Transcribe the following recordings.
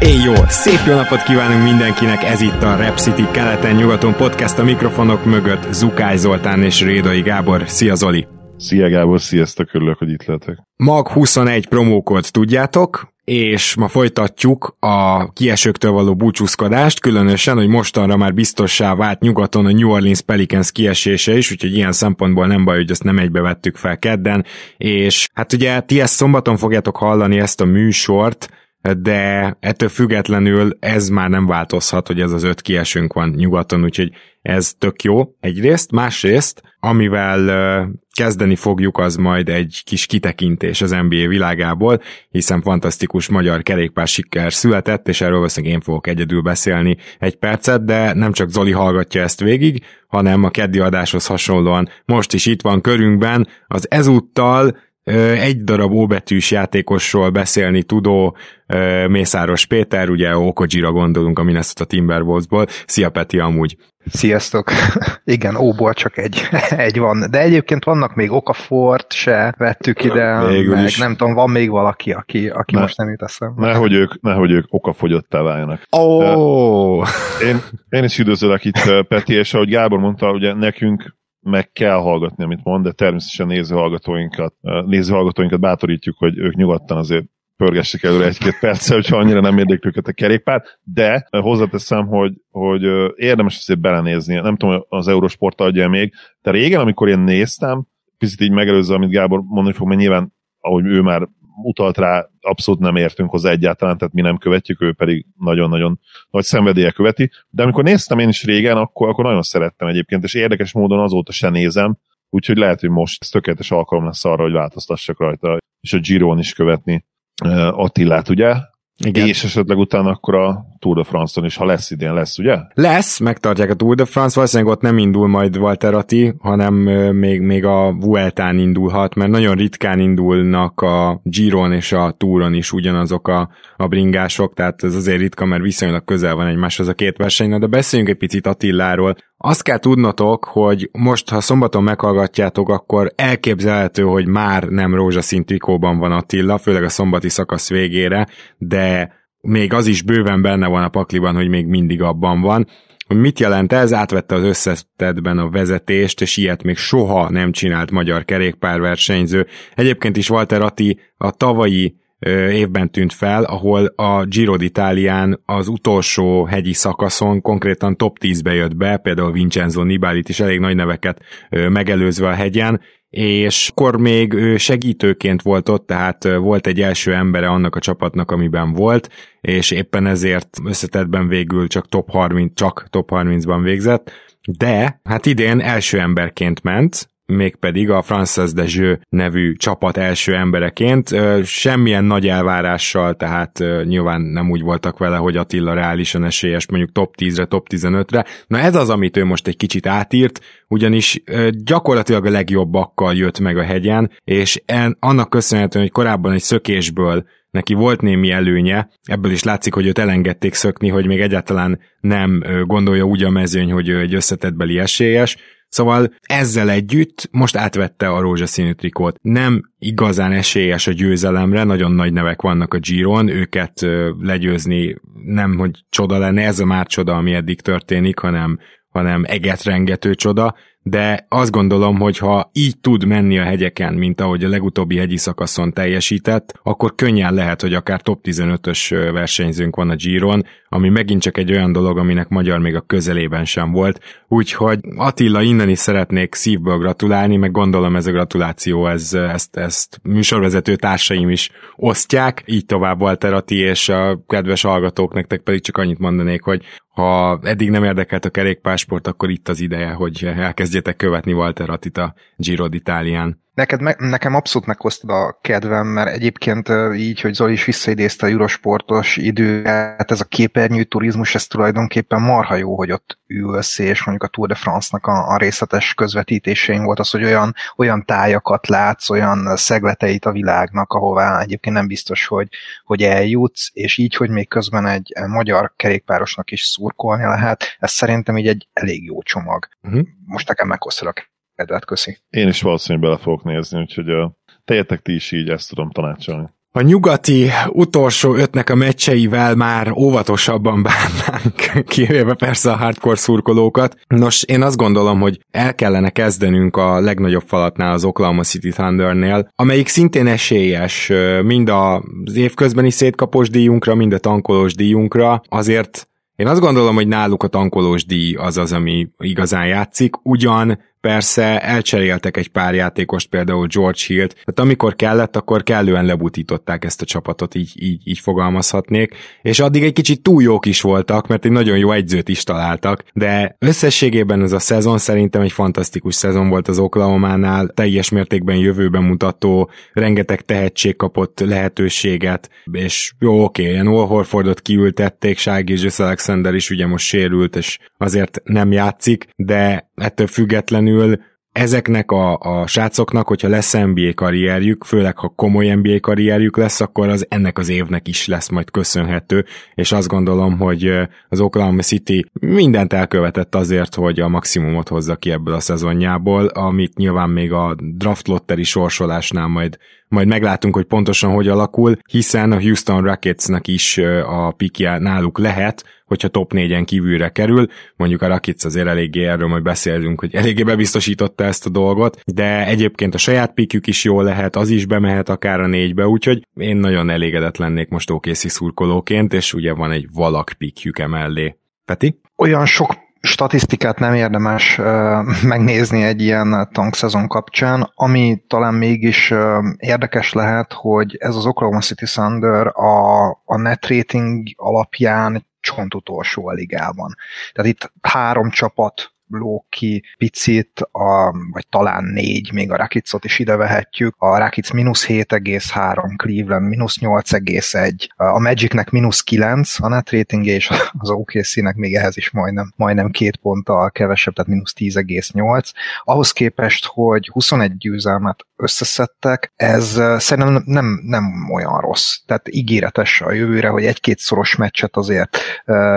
Éj jó! Szép jó napot kívánunk mindenkinek, ez itt a Rep City keleten-nyugaton podcast a mikrofonok mögött Zukály Zoltán és Rédai Gábor. Szia Zoli! Szia Gábor, sziasztok, örülök, hogy itt lehetek. Mag 21 promókod tudjátok, és ma folytatjuk a kiesőktől való búcsúzkodást, különösen, hogy mostanra már biztossá vált nyugaton a New Orleans Pelicans kiesése is, úgyhogy ilyen szempontból nem baj, hogy ezt nem egybe vettük fel kedden, és hát ugye ti ezt szombaton fogjátok hallani ezt a műsort, de ettől függetlenül ez már nem változhat, hogy ez az öt kiesünk van nyugaton, úgyhogy ez tök jó egyrészt, másrészt, amivel kezdeni fogjuk, az majd egy kis kitekintés az NBA világából, hiszen fantasztikus magyar kerékpár siker született, és erről valószínűleg én fogok egyedül beszélni egy percet, de nem csak Zoli hallgatja ezt végig, hanem a keddi adáshoz hasonlóan most is itt van körünkben az ezúttal egy darab óbetűs játékosról beszélni tudó Mészáros Péter, ugye Okojira gondolunk a Minnesota Timberwolvesból. Szia Peti amúgy! Sziasztok! Igen, óból csak egy, egy van, de egyébként vannak még Okafort se vettük ide, Végül meg is. nem tudom, van még valaki, aki, aki ne, most nem jut eszembe. Nehogy ők, nehogy ők okafogyottá váljanak. Oh. Én, én is üdvözlök itt Peti, és ahogy Gábor mondta, ugye nekünk meg kell hallgatni, amit mond, de természetesen nézőhallgatóinkat, nézőhallgatóinkat bátorítjuk, hogy ők nyugodtan azért pörgessék előre egy-két perccel, hogyha annyira nem érdekli őket a kerékpár, de hozzáteszem, hogy, hogy érdemes azért belenézni. Nem tudom, az Eurosport adja még, de régen, amikor én néztem, picit így megelőzve, amit Gábor mondani fog, mert nyilván, ahogy ő már utalt rá, abszolút nem értünk hozzá egyáltalán, tehát mi nem követjük, ő pedig nagyon-nagyon nagy szenvedélye követi. De amikor néztem én is régen, akkor, akkor nagyon szerettem egyébként, és érdekes módon azóta se nézem, úgyhogy lehet, hogy most ez tökéletes alkalom lesz arra, hogy változtassak rajta, és a Giron is követni Attilát, ugye? Igen. És esetleg utána akkor a Tour de France-on is, ha lesz idén, lesz, ugye? Lesz, megtartják a Tour de France, valószínűleg ott nem indul majd Walter Atti, hanem még, még a Vueltán indulhat, mert nagyon ritkán indulnak a Giron és a Touron is ugyanazok a, a bringások, tehát ez azért ritka, mert viszonylag közel van egymáshoz a két verseny, de beszéljünk egy picit Attiláról. Azt kell tudnotok, hogy most, ha szombaton meghallgatjátok, akkor elképzelhető, hogy már nem rózsaszín trikóban van Attila, főleg a szombati szakasz végére, de még az is bőven benne van a pakliban, hogy még mindig abban van. Hogy mit jelent ez? Átvette az összetetben a vezetést, és ilyet még soha nem csinált magyar kerékpárversenyző. Egyébként is Walter Atti a tavalyi évben tűnt fel, ahol a Giro d'Italián az utolsó hegyi szakaszon konkrétan top 10-be jött be, például Vincenzo Nibalit is elég nagy neveket megelőzve a hegyen, és akkor még ő segítőként volt ott, tehát volt egy első embere annak a csapatnak, amiben volt, és éppen ezért összetettben végül csak top 30, csak top 30-ban végzett, de hát idén első emberként ment, mégpedig a Frances de Jeu nevű csapat első embereként. Semmilyen nagy elvárással, tehát nyilván nem úgy voltak vele, hogy Attila reálisan esélyes mondjuk top 10-re, top 15-re. Na ez az, amit ő most egy kicsit átírt, ugyanis gyakorlatilag a legjobbakkal jött meg a hegyen, és en, annak köszönhetően, hogy korábban egy szökésből neki volt némi előnye, ebből is látszik, hogy őt elengedték szökni, hogy még egyáltalán nem gondolja úgy a mezőny, hogy ő egy összetettbeli esélyes, Szóval ezzel együtt most átvette a rózsaszínű trikót. Nem igazán esélyes a győzelemre, nagyon nagy nevek vannak a Giron, őket legyőzni nem, hogy csoda lenne, ez a már csoda, ami eddig történik, hanem, hanem egetrengető csoda, de azt gondolom, hogy ha így tud menni a hegyeken, mint ahogy a legutóbbi hegyi szakaszon teljesített, akkor könnyen lehet, hogy akár top 15-ös versenyzőnk van a Giron, ami megint csak egy olyan dolog, aminek magyar még a közelében sem volt. Úgyhogy Attila, innen is szeretnék szívből gratulálni, meg gondolom ez a gratuláció, ez, ezt, ezt műsorvezető társaim is osztják, így tovább Walter Ati, és a kedves hallgatók nektek pedig csak annyit mondanék, hogy ha eddig nem érdekelt a kerékpásport, akkor itt az ideje, hogy elkezdjétek követni Walter Attit a Giro d'Italián. Neked me- nekem abszolút meghoztad a kedvem, mert egyébként így, hogy Zoli is visszaidézte a Eurosportos időt, ez a képernyő turizmus, ez tulajdonképpen marha jó, hogy ott ülsz, és mondjuk a Tour de France-nak a, a részletes közvetítésein volt az, hogy olyan, olyan tájakat látsz, olyan szegleteit a világnak, ahová egyébként nem biztos, hogy, hogy eljutsz, és így, hogy még közben egy magyar kerékpárosnak is szurkolni lehet, ez szerintem így egy elég jó csomag. Uh-huh. Most nekem meghoztad a kedvet, köszi. Én is valószínűleg bele fogok nézni, úgyhogy uh, tejetek ti is így, ezt tudom tanácsolni. A nyugati utolsó ötnek a meccseivel már óvatosabban bánnánk, kivéve persze a hardcore szurkolókat. Nos, én azt gondolom, hogy el kellene kezdenünk a legnagyobb falatnál, az Oklahoma City Thundernél, amelyik szintén esélyes mind az évközbeni szétkapos díjunkra, mind a tankolós díjunkra. Azért én azt gondolom, hogy náluk a tankolós díj az az, ami igazán játszik, ugyan Persze elcseréltek egy pár játékost, például George Hill-t, tehát amikor kellett, akkor kellően lebutították ezt a csapatot, így, így, így fogalmazhatnék, és addig egy kicsit túl jók is voltak, mert egy nagyon jó egyzőt is találtak, de összességében ez a szezon szerintem egy fantasztikus szezon volt az Oklahoma-nál, teljes mértékben jövőben mutató, rengeteg tehetség kapott lehetőséget, és jó, oké, ilyen All Horfordot kiültették, Shai Alexander is ugye most sérült, és azért nem játszik, de ettől függetlenül ezeknek a, a srácoknak, hogyha lesz NBA karrierjük, főleg ha komoly NBA karrierjük lesz, akkor az ennek az évnek is lesz majd köszönhető, és azt gondolom, hogy az Oklahoma City mindent elkövetett azért, hogy a maximumot hozza ki ebből a szezonjából, amit nyilván még a draft lotteri sorsolásnál majd majd meglátunk, hogy pontosan hogy alakul, hiszen a Houston Rocketsnak is a pikje náluk lehet, hogyha top 4-en kívülre kerül. Mondjuk a Rockets azért eléggé erről majd beszélünk, hogy eléggé bebiztosította ezt a dolgot, de egyébként a saját pikjük is jó lehet, az is bemehet akár a négybe, úgyhogy én nagyon elégedett lennék most OKC szurkolóként, és ugye van egy valak pikjük emellé. Peti? Olyan sok statisztikát nem érdemes uh, megnézni egy ilyen tankszezon kapcsán, ami talán mégis uh, érdekes lehet, hogy ez az Oklahoma City Thunder a, a net rating alapján csont utolsó a ligában. Tehát itt három csapat ló ki picit, a, vagy talán négy, még a Rakicot is ide vehetjük. A Rakic mínusz 7,3, Cleveland mínusz 8,1, a Magicnek mínusz 9 a net rating és az OKC-nek még ehhez is majdnem, majdnem két ponttal kevesebb, tehát mínusz 10,8. Ahhoz képest, hogy 21 győzelmet összeszedtek, ez szerintem nem, nem olyan rossz. Tehát ígéretes a jövőre, hogy egy-két szoros meccset azért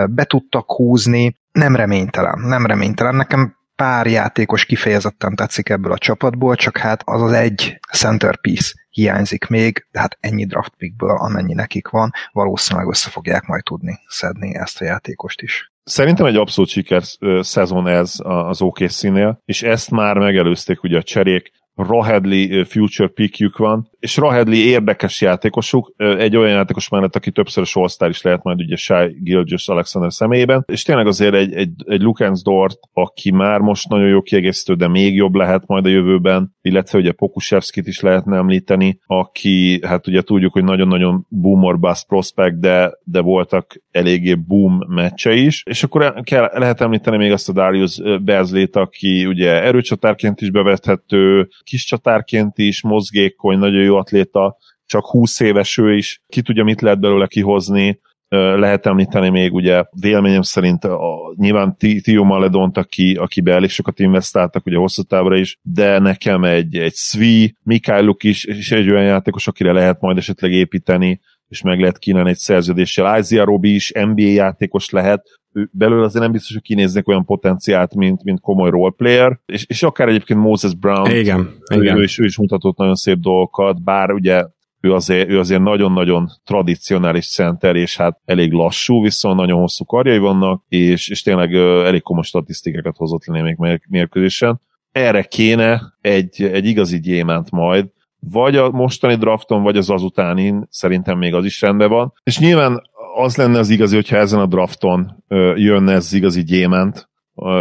be tudtak húzni, nem reménytelen, nem reménytelen. Nekem pár játékos kifejezetten tetszik ebből a csapatból, csak hát az az egy centerpiece hiányzik még, de hát ennyi draft pickből, amennyi nekik van, valószínűleg össze fogják majd tudni szedni ezt a játékost is. Szerintem egy abszolút siker szezon ez az OKC-nél, és ezt már megelőzték ugye a cserék, Rahedli future pickjük van, és Rahedli érdekes játékosuk, egy olyan játékos mellett, aki többszörös all is lehet majd ugye Shai Gilgis Alexander személyében, és tényleg azért egy, egy, egy Lukens Dort, aki már most nagyon jó kiegészítő, de még jobb lehet majd a jövőben, illetve ugye Pokusevskit is lehetne említeni, aki, hát ugye tudjuk, hogy nagyon-nagyon boom or prospect, de, de voltak eléggé boom meccse is, és akkor kell, lehet említeni még azt a Darius Bezlét, aki ugye erőcsatárként is bevethető, kis csatárként is, mozgékony, nagyon jó atléta, csak 20 éves ő is, ki tudja, mit lehet belőle kihozni, lehet említeni még ugye véleményem szerint a, nyilván Tio Maledont, aki, akibe elég sokat investáltak ugye hosszú távra is, de nekem egy, egy Svi, Mikhailuk is, és egy olyan játékos, akire lehet majd esetleg építeni, és meg lehet kínálni egy szerződéssel. Isaiah Robi is NBA játékos lehet, belőle azért nem biztos, hogy kinéznek olyan potenciált, mint, mint komoly roleplayer, és, és akár egyébként Moses Brown, igen, ő, igen. Ő, is, ő is mutatott nagyon szép dolgokat, bár ugye ő azért, ő azért nagyon-nagyon tradicionális center, és hát elég lassú, viszont nagyon hosszú karjai vannak, és, és tényleg elég komoly statisztikákat hozott le még mérkőzésen. Erre kéne egy, egy igazi gyémánt majd, vagy a mostani drafton, vagy az azutánin, szerintem még az is rendben van. És nyilván az lenne az igazi, hogyha ezen a drafton jönne ez az igazi gyémánt,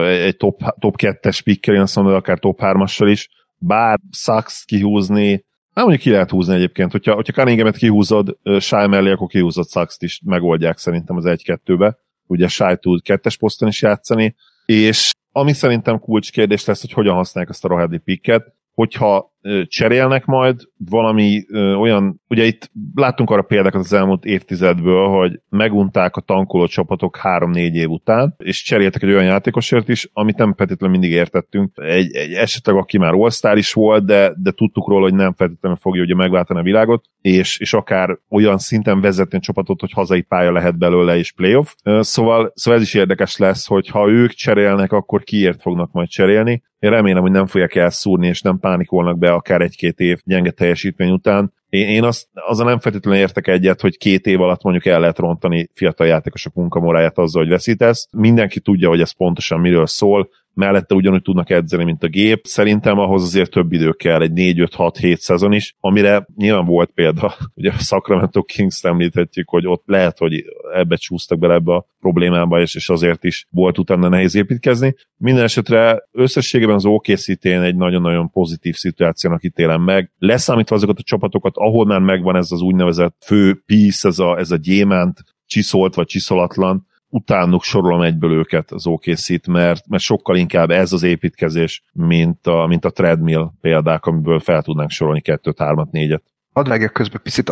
egy top, top 2-es pickkel, én azt mondom, akár top 3-assal is, bár Sachs kihúzni, nem mondjuk ki lehet húzni egyébként, hogyha, hogyha Cunninghamet kihúzod Shai mellé, akkor kihúzod sachs is megoldják szerintem az 1-2-be. Ugye Shai tud kettes poszton is játszani, és ami szerintem kulcskérdés lesz, hogy hogyan használják ezt a Rohedi picket, hogyha cserélnek majd valami ö, olyan, ugye itt láttunk arra példákat az elmúlt évtizedből, hogy megunták a tankoló csapatok három-négy év után, és cseréltek egy olyan játékosért is, amit nem feltétlenül mindig értettünk. Egy, egy esetleg, aki már all is volt, de, de tudtuk róla, hogy nem feltétlenül fogja ugye megváltani a világot, és, és akár olyan szinten vezetni a csapatot, hogy hazai pálya lehet belőle és playoff. Szóval, szóval ez is érdekes lesz, hogy ha ők cserélnek, akkor kiért fognak majd cserélni. Én remélem, hogy nem fogják elszúrni, és nem pánikolnak be akár egy-két év gyenge teljesítmény után. Én, én azt, azzal nem feltétlenül értek egyet, hogy két év alatt mondjuk el lehet rontani fiatal játékosok munkamoráját azzal, hogy veszítesz. Mindenki tudja, hogy ez pontosan miről szól mellette ugyanúgy tudnak edzeni, mint a gép. Szerintem ahhoz azért több idő kell, egy 4-5-6-7 szezon is, amire nyilván volt példa, ugye a Sacramento Kings említhetjük, hogy ott lehet, hogy ebbe csúsztak bele ebbe a problémába, és, és azért is volt utána nehéz építkezni. Minden esetre összességében az okc egy nagyon-nagyon pozitív szituációnak ítélem meg. Leszámítva azokat a csapatokat, ahol már megvan ez az úgynevezett fő piece, ez a, ez a gyémánt, csiszolt vagy csiszolatlan, utánuk sorolom egyből őket az okc mert, mert sokkal inkább ez az építkezés, mint a, mint a treadmill példák, amiből fel tudnánk sorolni kettőt, hármat, négyet. Hadd vágjak közben picit,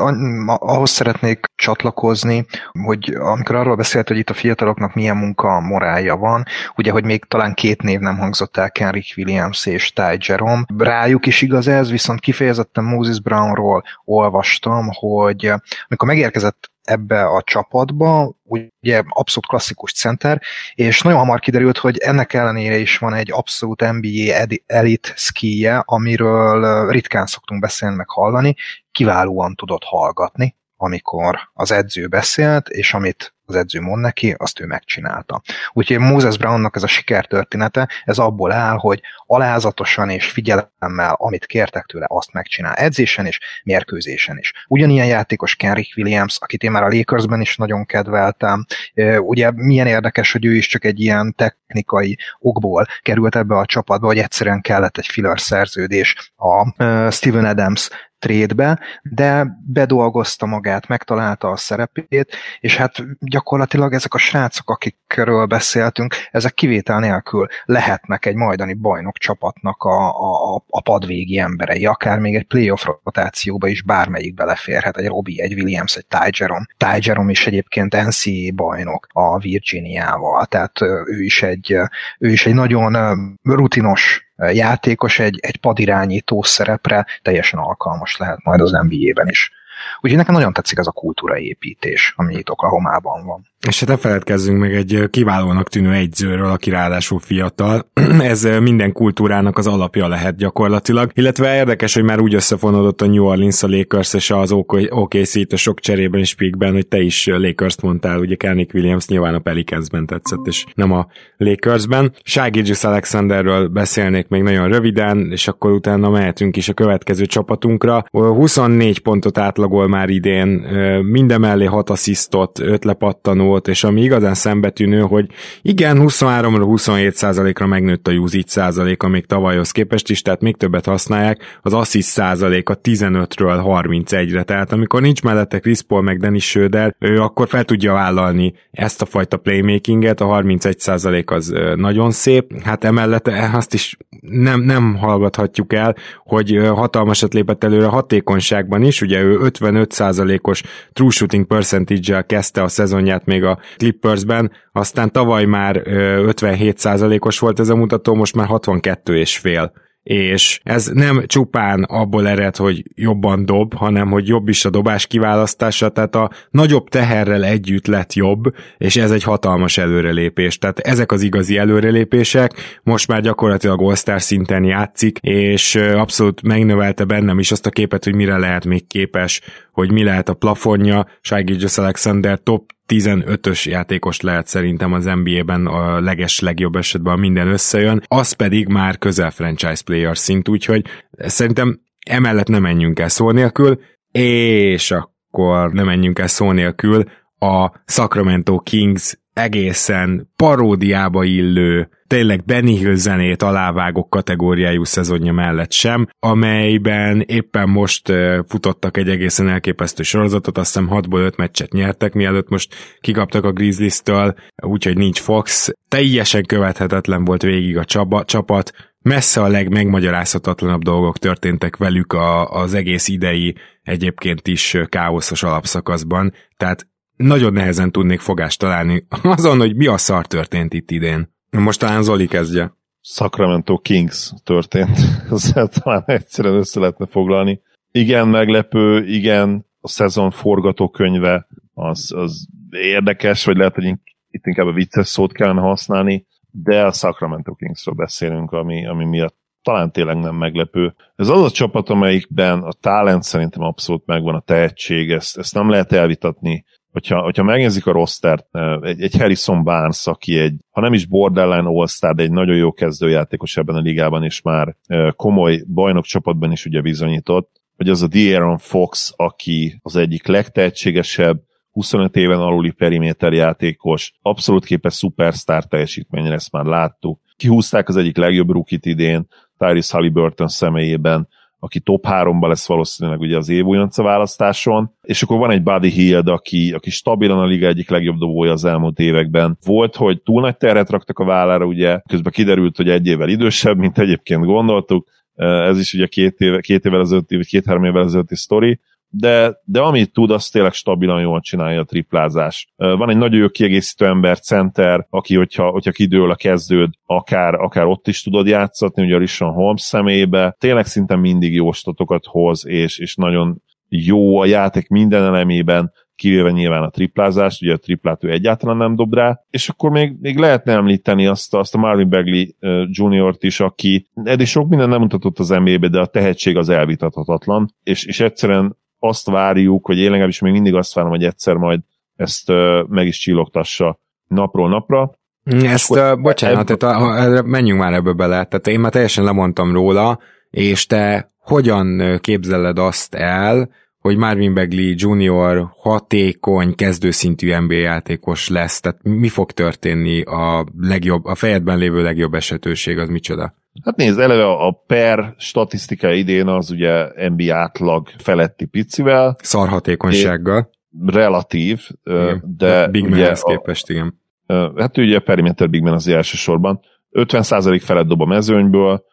ahhoz szeretnék csatlakozni, hogy amikor arról beszélt, hogy itt a fiataloknak milyen munka morálja van, ugye, hogy még talán két név nem hangzott el, Kenrick Williams és Ty Jerome. Rájuk is igaz ez, viszont kifejezetten Moses Brownról olvastam, hogy amikor megérkezett ebbe a csapatba, ugye abszolút klasszikus center, és nagyon hamar kiderült, hogy ennek ellenére is van egy abszolút NBA elit skije, amiről ritkán szoktunk beszélni meg hallani, kiválóan tudott hallgatni, amikor az edző beszélt, és amit az edző mond neki, azt ő megcsinálta. Úgyhogy Moses Brownnak ez a sikertörténete, ez abból áll, hogy alázatosan és figyelemmel, amit kértek tőle, azt megcsinál edzésen és mérkőzésen is. Ugyanilyen játékos Kenrick Williams, akit én már a Lakersben is nagyon kedveltem. Ugye milyen érdekes, hogy ő is csak egy ilyen technikai okból került ebbe a csapatba, hogy egyszerűen kellett egy filler szerződés a Steven Adams trédbe, de bedolgozta magát, megtalálta a szerepét, és hát gyakorlatilag ezek a srácok, akikről beszéltünk, ezek kivétel nélkül lehetnek egy majdani bajnok csapatnak a, a, a padvégi emberei, akár még egy playoff rotációba is bármelyik beleférhet, egy Robi, egy Williams, egy Ty Jerome. Ty Jerome is egyébként NCAA bajnok a Virginiával, tehát ő is egy, ő is egy nagyon rutinos játékos egy, egy padirányító szerepre teljesen alkalmas lehet majd az NBA-ben is. Úgyhogy nekem nagyon tetszik ez a kultúraépítés, ami itt Oklahoma-ban van. És hát ne feledkezzünk meg egy kiválónak tűnő egyzőről, aki ráadásul fiatal. Ez minden kultúrának az alapja lehet gyakorlatilag. Illetve érdekes, hogy már úgy összefonódott a New Orleans, a Lakers és az OKC itt a sok cserében és pikben, hogy te is Lakers-t mondtál, ugye Kennick Williams nyilván a Pelicansben tetszett, és nem a Lakersben. Gilgis Alexanderről beszélnék még nagyon röviden, és akkor utána mehetünk is a következő csapatunkra. 24 pontot átlagol már idén, minden mellé 6 asszisztot, 5 lepattanó volt, és ami igazán szembetűnő, hogy igen, 23-ra 27 százalékra megnőtt a usage százaléka még tavalyhoz képest is, tehát még többet használják, az assist százaléka 15-ről 31-re, tehát amikor nincs mellette Chris Paul meg Dennis Söder, ő akkor fel tudja vállalni ezt a fajta playmakinget, a 31 százalék az nagyon szép, hát emellett azt is nem, nem hallgathatjuk el, hogy hatalmasat lépett előre a hatékonyságban is, ugye ő 55 százalékos true shooting percentage-el kezdte a szezonját még még a Clippersben, aztán tavaly már 57%-os volt ez a mutató, most már 62 és fél és ez nem csupán abból ered, hogy jobban dob, hanem hogy jobb is a dobás kiválasztása, tehát a nagyobb teherrel együtt lett jobb, és ez egy hatalmas előrelépés. Tehát ezek az igazi előrelépések, most már gyakorlatilag all szinten játszik, és abszolút megnövelte bennem is azt a képet, hogy mire lehet még képes, hogy mi lehet a plafonja. Shai Alexander top 15-ös játékos lehet szerintem az NBA-ben a leges legjobb esetben minden összejön, az pedig már közel franchise player szint, úgyhogy szerintem emellett nem menjünk el szó nélkül, és akkor nem menjünk el szó nélkül a Sacramento Kings egészen paródiába illő tényleg Benny Hill zenét alávágok kategóriájú szezonja mellett sem, amelyben éppen most futottak egy egészen elképesztő sorozatot, azt hiszem 6-ból 5 meccset nyertek, mielőtt most kikaptak a Grizzlies-től, úgyhogy nincs Fox. Teljesen követhetetlen volt végig a csaba, csapat, messze a legmegmagyarázhatatlanabb dolgok történtek velük a, az egész idei egyébként is káoszos alapszakaszban, tehát nagyon nehezen tudnék fogást találni azon, hogy mi a szar történt itt idén. Most talán Zoli kezdje. Sacramento Kings történt. Ezzel talán egyszerűen össze lehetne foglalni. Igen, meglepő, igen, a szezon forgatókönyve az, az érdekes, vagy lehet, hogy itt inkább a vicces szót kellene használni, de a Sacramento Kingsről beszélünk, ami, ami miatt talán tényleg nem meglepő. Ez az a csapat, amelyikben a talent szerintem abszolút megvan, a tehetség, ezt, ezt nem lehet elvitatni. Hogyha, hogyha megnézik a rostert, egy, egy Harrison Barnes, aki egy, ha nem is borderline all de egy nagyon jó kezdőjátékos ebben a ligában, és már komoly bajnok csapatban is ugye bizonyított, hogy az a De'Aaron Fox, aki az egyik legtehetségesebb, 25 éven aluli periméter játékos, abszolút képes szupersztár teljesítményre, ezt már láttuk. Kihúzták az egyik legjobb rukit idén, Tyrese Halliburton személyében, aki top 3-ba lesz valószínűleg ugye az év újonca választáson, és akkor van egy Buddy Hield, aki, aki stabilan a liga egyik legjobb dobója az elmúlt években. Volt, hogy túl nagy terhet raktak a vállára, ugye közben kiderült, hogy egy évvel idősebb, mint egyébként gondoltuk, ez is ugye két, éve, két évvel ezelőtti, vagy két-három évvel ezelőtti sztori, de, de amit tud, az tényleg stabilan jól csinálja a triplázás. Van egy nagyon jó kiegészítő ember, center, aki, hogyha, hogyha kidől a kezdőd, akár, akár ott is tudod játszatni, ugye a Rishon Holmes személyébe. Tényleg szinte mindig jó statokat hoz, és, és nagyon jó a játék minden elemében, kivéve nyilván a triplázást, ugye a triplát ő egyáltalán nem dob rá, és akkor még, még lehetne említeni azt, azt a Marvin Bagley Junior-t is, aki eddig sok minden nem mutatott az NBA-be, de a tehetség az elvitathatatlan, és, és egyszerűen azt várjuk, hogy én legalábbis még mindig azt várom, hogy egyszer majd ezt meg is csillogtassa napról napra. Ezt, uh, bocsánat, ebb... tehát, menjünk már ebbe bele. Tehát én már teljesen lemondtam róla, és te hogyan képzeled azt el, hogy Marvin Bagley Jr. hatékony, kezdőszintű NBA játékos lesz, tehát mi fog történni a legjobb, a fejedben lévő legjobb esetőség, az micsoda? Hát nézd, eleve a per statisztika idén az ugye NBA átlag feletti picivel. Szarhatékonysággal. Relatív, igen. de... Big ugye képest, igen. Hát ugye a perimeter Big Man az elsősorban. 50% felett dob a mezőnyből,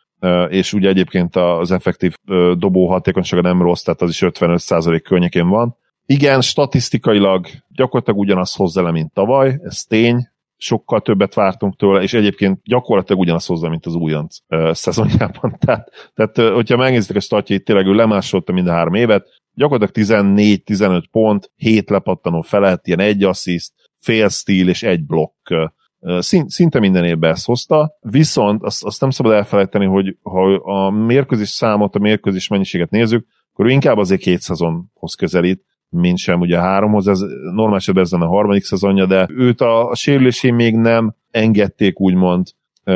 és ugye egyébként az effektív dobó hatékonysága nem rossz, tehát az is 55% környékén van. Igen, statisztikailag gyakorlatilag ugyanaz hozzá le, mint tavaly, ez tény, sokkal többet vártunk tőle, és egyébként gyakorlatilag ugyanaz hozzá, mint az újonc uh, szezonjában. Tehát, tehát uh, hogyha megnézitek a statjait, tényleg ő lemásolta mind a három évet, gyakorlatilag 14-15 pont, 7 lepattanó felett, ilyen egy assziszt, fél stíl és egy blokk szinte minden évben ezt hozta, viszont azt, azt nem szabad elfelejteni, hogy ha a mérkőzés számot, a mérkőzés mennyiséget nézzük, akkor ő inkább azért két szezonhoz közelít, mint sem ugye a háromhoz, ez normál esetben a harmadik szezonja, de őt a, a sérülésé még nem engedték úgymond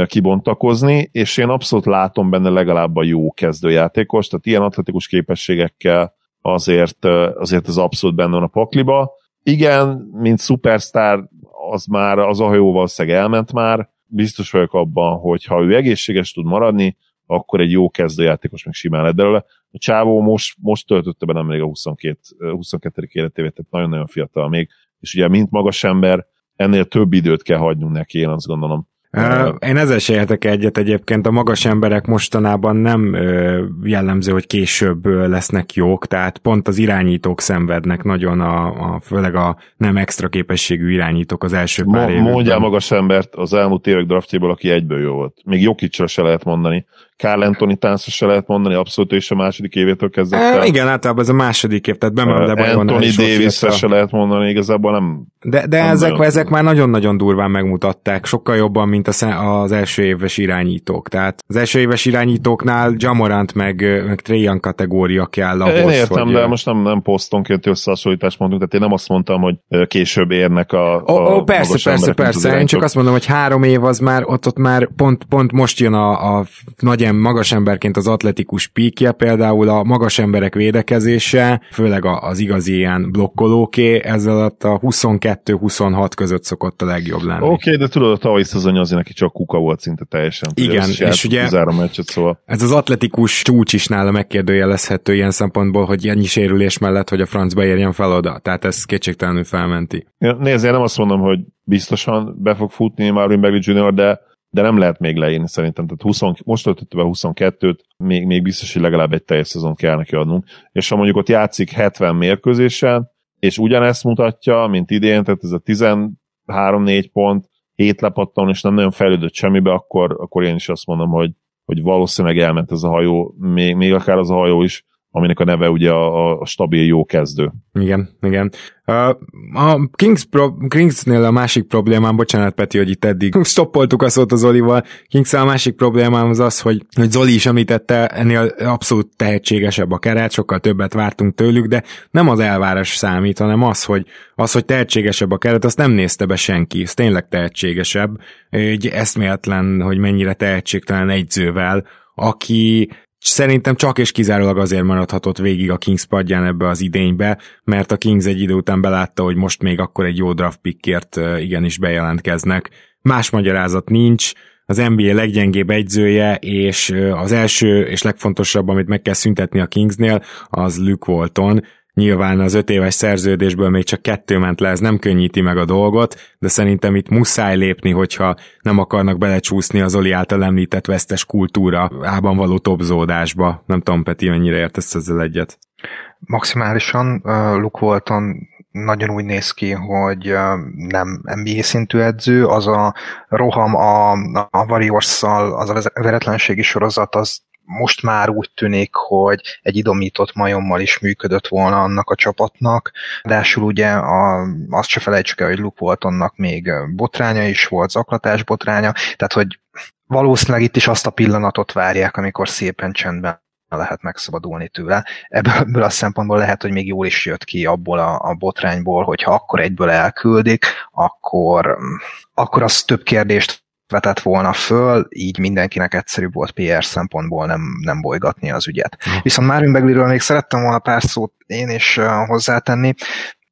kibontakozni, és én abszolút látom benne legalább a jó kezdőjátékos, tehát ilyen atletikus képességekkel azért, azért ez abszolút benne van a pakliba. Igen, mint szupersztár az már az a hajó valószínűleg elment már, biztos vagyok abban, hogy ha ő egészséges tud maradni, akkor egy jó kezdőjátékos még simán lett belőle. A Csávó most, most töltötte be nemrég a 22, 22. életévét, tehát nagyon-nagyon fiatal még, és ugye mint magas ember, ennél több időt kell hagynunk neki, én azt gondolom. Én ezzel se értek egyet egyébként, a magas emberek mostanában nem jellemző, hogy később lesznek jók, tehát pont az irányítók szenvednek nagyon, a, a főleg a nem extra képességű irányítók az első pár években. Mondjál magas embert az elmúlt évek draftjéból, aki egyből jó volt. Még Jokicsra se lehet mondani. Carl Anthony Tánszra se lehet mondani, abszolút és a második évétől kezdett el. Igen, általában ez a második év, tehát bemerem le Anthony davis se lehet mondani, igazából nem... De, de nem ezek, ezek már nagyon-nagyon durván megmutatták, sokkal jobban, mint az első éves irányítók. Tehát az első éves irányítóknál Jamorant meg, meg Trajan kategória kell ahhoz, Én értem, hogy... de most nem, nem posztonként összehasonlítást mondunk, tehát én nem azt mondtam, hogy később érnek a, a ó, ó, persze, persze, persze, én csak azt mondom, hogy három év az már, ott, ott már pont, pont most jön a, a nagy ilyen magas emberként az atletikus píkje, például a magas emberek védekezése, főleg az igazi ilyen blokkolóké, ezzel a 22-26 között szokott a legjobb lenni. Oké, okay, de tudod, a tavalyi szezon azért neki csak kuka volt szinte teljesen. Igen, és ugye a meccset, szóval. ez az atletikus csúcs is nála megkérdőjelezhető ilyen szempontból, hogy ennyi sérülés mellett, hogy a francba érjen fel oda. Tehát ez kétségtelenül felmenti. Ja, nézd, én nem azt mondom, hogy biztosan be fog futni Marvin Bagley Jr., de de nem lehet még leírni szerintem. Tehát 20, most töltött be 22-t, még, még biztos, hogy legalább egy teljes szezon kell neki adnunk. És ha mondjuk ott játszik 70 mérkőzésen, és ugyanezt mutatja, mint idén, tehát ez a 13-4 pont, 7 lepattan, és nem nagyon fejlődött semmibe, akkor, akkor én is azt mondom, hogy, hogy valószínűleg elment ez a hajó, még, még akár az a hajó is, aminek a neve ugye a, a stabil jó kezdő. Igen, igen. A Kings pro, Kingsnél a másik problémám, bocsánat Peti, hogy itt eddig stoppoltuk a szót az Zolival, kings a másik problémám az az, hogy, hogy Zoli is említette, ennél abszolút tehetségesebb a keret, sokkal többet vártunk tőlük, de nem az elvárás számít, hanem az, hogy, az, hogy tehetségesebb a keret, azt nem nézte be senki, ez tényleg tehetségesebb, egy eszméletlen, hogy mennyire tehetségtelen egyzővel, aki szerintem csak és kizárólag azért maradhatott végig a Kings padján ebbe az idénybe, mert a Kings egy idő után belátta, hogy most még akkor egy jó draft pickért igenis bejelentkeznek. Más magyarázat nincs, az NBA leggyengébb egyzője, és az első és legfontosabb, amit meg kell szüntetni a Kingsnél, az Luke Walton, Nyilván az öt éves szerződésből még csak kettő ment le, ez nem könnyíti meg a dolgot, de szerintem itt muszáj lépni, hogyha nem akarnak belecsúszni az Oli által említett vesztes kultúra ában való topzódásba. Nem tudom, Peti, mennyire értesz ezzel egyet? Maximálisan uh, Luke Walton nagyon úgy néz ki, hogy nem NBA szintű edző, az a roham a, a Warriors-szal, az a veretlenségi sorozat, az most már úgy tűnik, hogy egy idomított majommal is működött volna annak a csapatnak. Ráadásul ugye a, azt se felejtsük el, hogy Luke Waltonnak még botránya is volt, zaklatás botránya, tehát hogy valószínűleg itt is azt a pillanatot várják, amikor szépen csendben lehet megszabadulni tőle. Ebből a szempontból lehet, hogy még jól is jött ki abból a, a botrányból, hogyha akkor egyből elküldik, akkor, akkor az több kérdést vetett volna föl, így mindenkinek egyszerűbb volt PR szempontból nem, nem bolygatni az ügyet. Viszont Marvin Begliről még szerettem volna pár szót én is hozzátenni,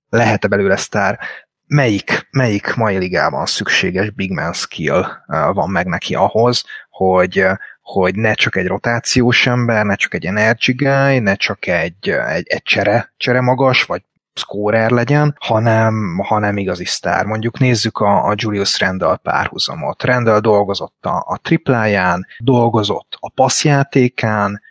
lehet-e belőle sztár, melyik, melyik mai ligában szükséges big man skill van meg neki ahhoz, hogy, hogy ne csak egy rotációs ember, ne csak egy energy guy, ne csak egy, egy, egy csere, csere magas, vagy scorer legyen, hanem, hanem igazi sztár. Mondjuk nézzük a, a Julius Randall párhuzamot. Randall dolgozott a, a tripláján, dolgozott a passzjátékán,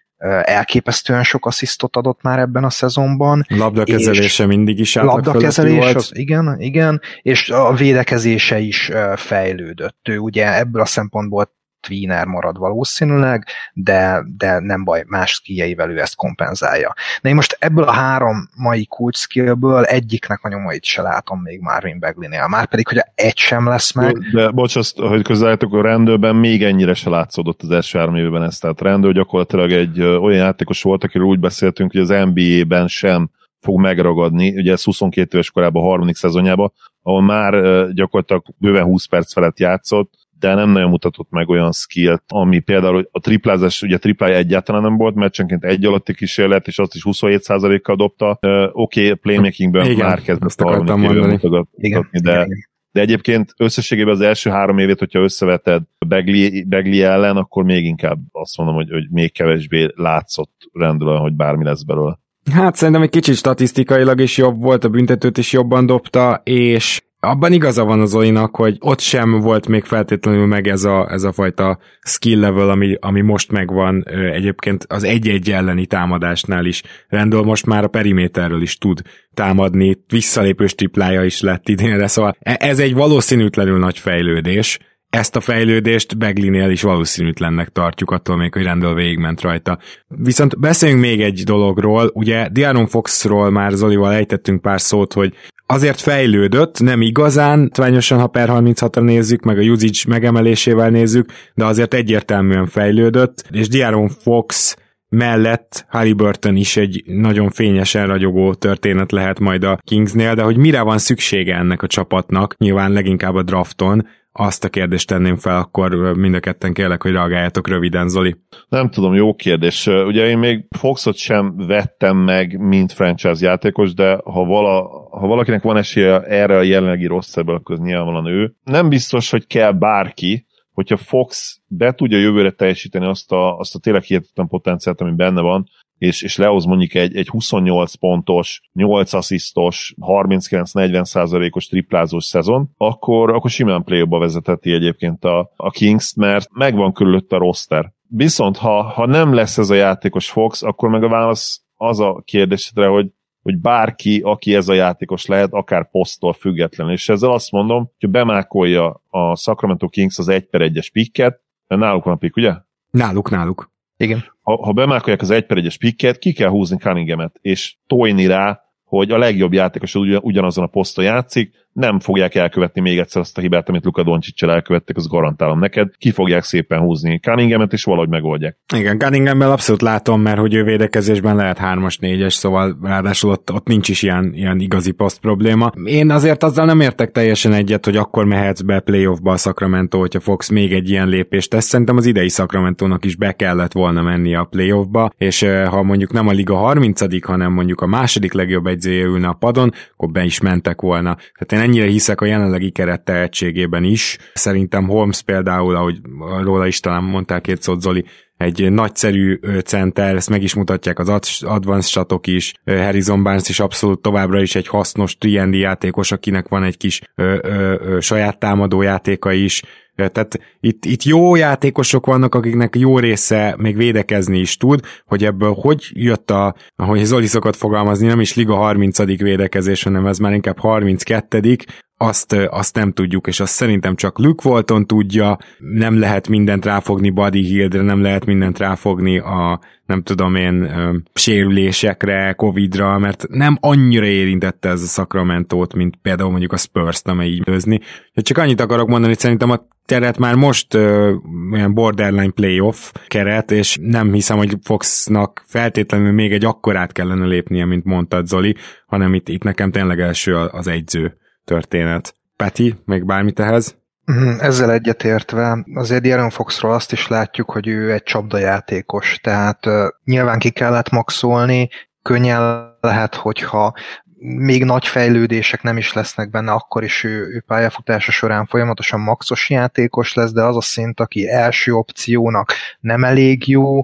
elképesztően sok asszisztot adott már ebben a szezonban. Labdakezelése mindig is Labdakezelés. Az, igen, igen, és a védekezése is fejlődött. Ő ugye ebből a szempontból Wiener marad valószínűleg, de, de nem baj, más skijeivel ő ezt kompenzálja. De én most ebből a három mai kulcs skillből egyiknek a nyomait se látom még Marvin Beglinél. Már pedig, hogy egy sem lesz meg. De bocs, azt, hogy közeljátok a rendőrben még ennyire se látszódott az első három évben ez. Tehát rendőr gyakorlatilag egy olyan játékos volt, akiről úgy beszéltünk, hogy az NBA-ben sem fog megragadni, ugye ez 22 éves korában a harmadik szezonjában, ahol már gyakorlatilag bőven 20 perc felett játszott, de nem nagyon mutatott meg olyan skillt, ami például a triplázás, ugye triplája egyáltalán nem volt, meccsenként egy alatti kísérlet, és azt is 27%-kal dobta. Uh, Oké, okay, playmakingben Igen, már kezdett a harmadik mutatni, de, de egyébként összességében az első három évét, hogyha összeveted Begli, Begli ellen, akkor még inkább azt mondom, hogy, hogy még kevésbé látszott rendben, hogy bármi lesz belőle. Hát szerintem egy kicsit statisztikailag is jobb volt, a büntetőt is jobban dobta, és abban igaza van az Zolinak, hogy ott sem volt még feltétlenül meg ez a, ez a fajta skill level, ami, ami most megvan egyébként az egy-egy elleni támadásnál is. Rendől most már a periméterről is tud támadni, visszalépős triplája is lett idénre, szóval e, ez egy valószínűtlenül nagy fejlődés, ezt a fejlődést Beglinél is valószínűtlennek tartjuk, attól még, hogy rendel végigment rajta. Viszont beszéljünk még egy dologról, ugye Diaron Foxról már Zolival ejtettünk pár szót, hogy azért fejlődött, nem igazán, tványosan, ha per 36-ra nézzük, meg a usage megemelésével nézzük, de azért egyértelműen fejlődött, és Diaron Fox mellett Halliburton is egy nagyon fényesen ragyogó történet lehet majd a Kingsnél, de hogy mire van szüksége ennek a csapatnak, nyilván leginkább a drafton, azt a kérdést tenném fel, akkor mind a ketten kérlek, hogy reagáljatok röviden, Zoli. Nem tudom, jó kérdés. Ugye én még Foxot sem vettem meg, mint franchise játékos, de ha, vala, ha valakinek van esélye erre a jelenlegi rossz ebből, akkor nyilvánvalóan ő. Nem biztos, hogy kell bárki, hogyha Fox be tudja jövőre teljesíteni azt a, azt a tényleg hihetetlen potenciált, ami benne van, és, és lehoz mondjuk egy, egy 28 pontos, 8 asszisztos, 39-40 százalékos triplázós szezon, akkor, akkor simán play vezetheti egyébként a, a Kings-t, mert megvan körülött a roster. Viszont ha, ha nem lesz ez a játékos Fox, akkor meg a válasz az a kérdésre, hogy hogy bárki, aki ez a játékos lehet, akár posztól független. És ezzel azt mondom, hogy bemákolja a Sacramento Kings az 1 per 1-es pikket, mert náluk van a pikk, ugye? Náluk, náluk. Igen. Ha, ha bemákolják az 1 per 1-es pikket, ki kell húzni Cunninghamet, és tojni rá, hogy a legjobb játékos ugyanazon a poszton játszik, nem fogják elkövetni még egyszer azt a hibát, amit Luka Doncsicsel elkövettek, az garantálom neked. Ki fogják szépen húzni Cunninghamet, és valahogy megoldják. Igen, Cunninghamben abszolút látom, mert hogy ő védekezésben lehet 3-as, 4-es, szóval ráadásul ott, ott nincs is ilyen, ilyen igazi poszt probléma. Én azért azzal nem értek teljesen egyet, hogy akkor mehetsz be playoffba a Sacramento, hogyha Fox még egy ilyen lépést tesz. Szerintem az idei Sacramento-nak is be kellett volna menni a playoffba, és ha mondjuk nem a liga 30 hanem mondjuk a második legjobb egyzője ülne a padon, akkor be is mentek volna. Tehát én ennyire hiszek a jelenlegi keret tehetségében is. Szerintem Holmes például, ahogy róla is talán mondták két szót Zoli, egy nagyszerű center, ezt meg is mutatják az advanced statok is, Harrison Barnes is abszolút továbbra is egy hasznos TND játékos, akinek van egy kis ö, ö, ö, saját támadó játéka is, tehát itt, itt jó játékosok vannak, akiknek jó része még védekezni is tud, hogy ebből hogy jött a, ahogy Zoli szokott fogalmazni, nem is Liga 30. védekezés, hanem ez már inkább 32 azt, azt nem tudjuk, és azt szerintem csak Luke Walton tudja, nem lehet mindent ráfogni Buddy Hildre, nem lehet mindent ráfogni a nem tudom én sérülésekre, Covidra, mert nem annyira érintette ez a Sacramento-t, mint például mondjuk a Spurs-t, amely így nőzni. Csak annyit akarok mondani, hogy szerintem a keret már most ö, olyan borderline playoff keret, és nem hiszem, hogy Foxnak feltétlenül még egy akkorát kellene lépnie, mint mondtad Zoli, hanem itt, itt nekem tényleg első az egyző történet. Peti, még bármit ehhez? Mhm, ezzel egyetértve, azért Aaron Foxról azt is látjuk, hogy ő egy csapdajátékos, tehát uh, nyilván ki kellett maxolni, könnyen lehet, hogyha még nagy fejlődések nem is lesznek benne, akkor is ő, ő pályafutása során folyamatosan maxos játékos lesz, de az a szint, aki első opciónak nem elég jó,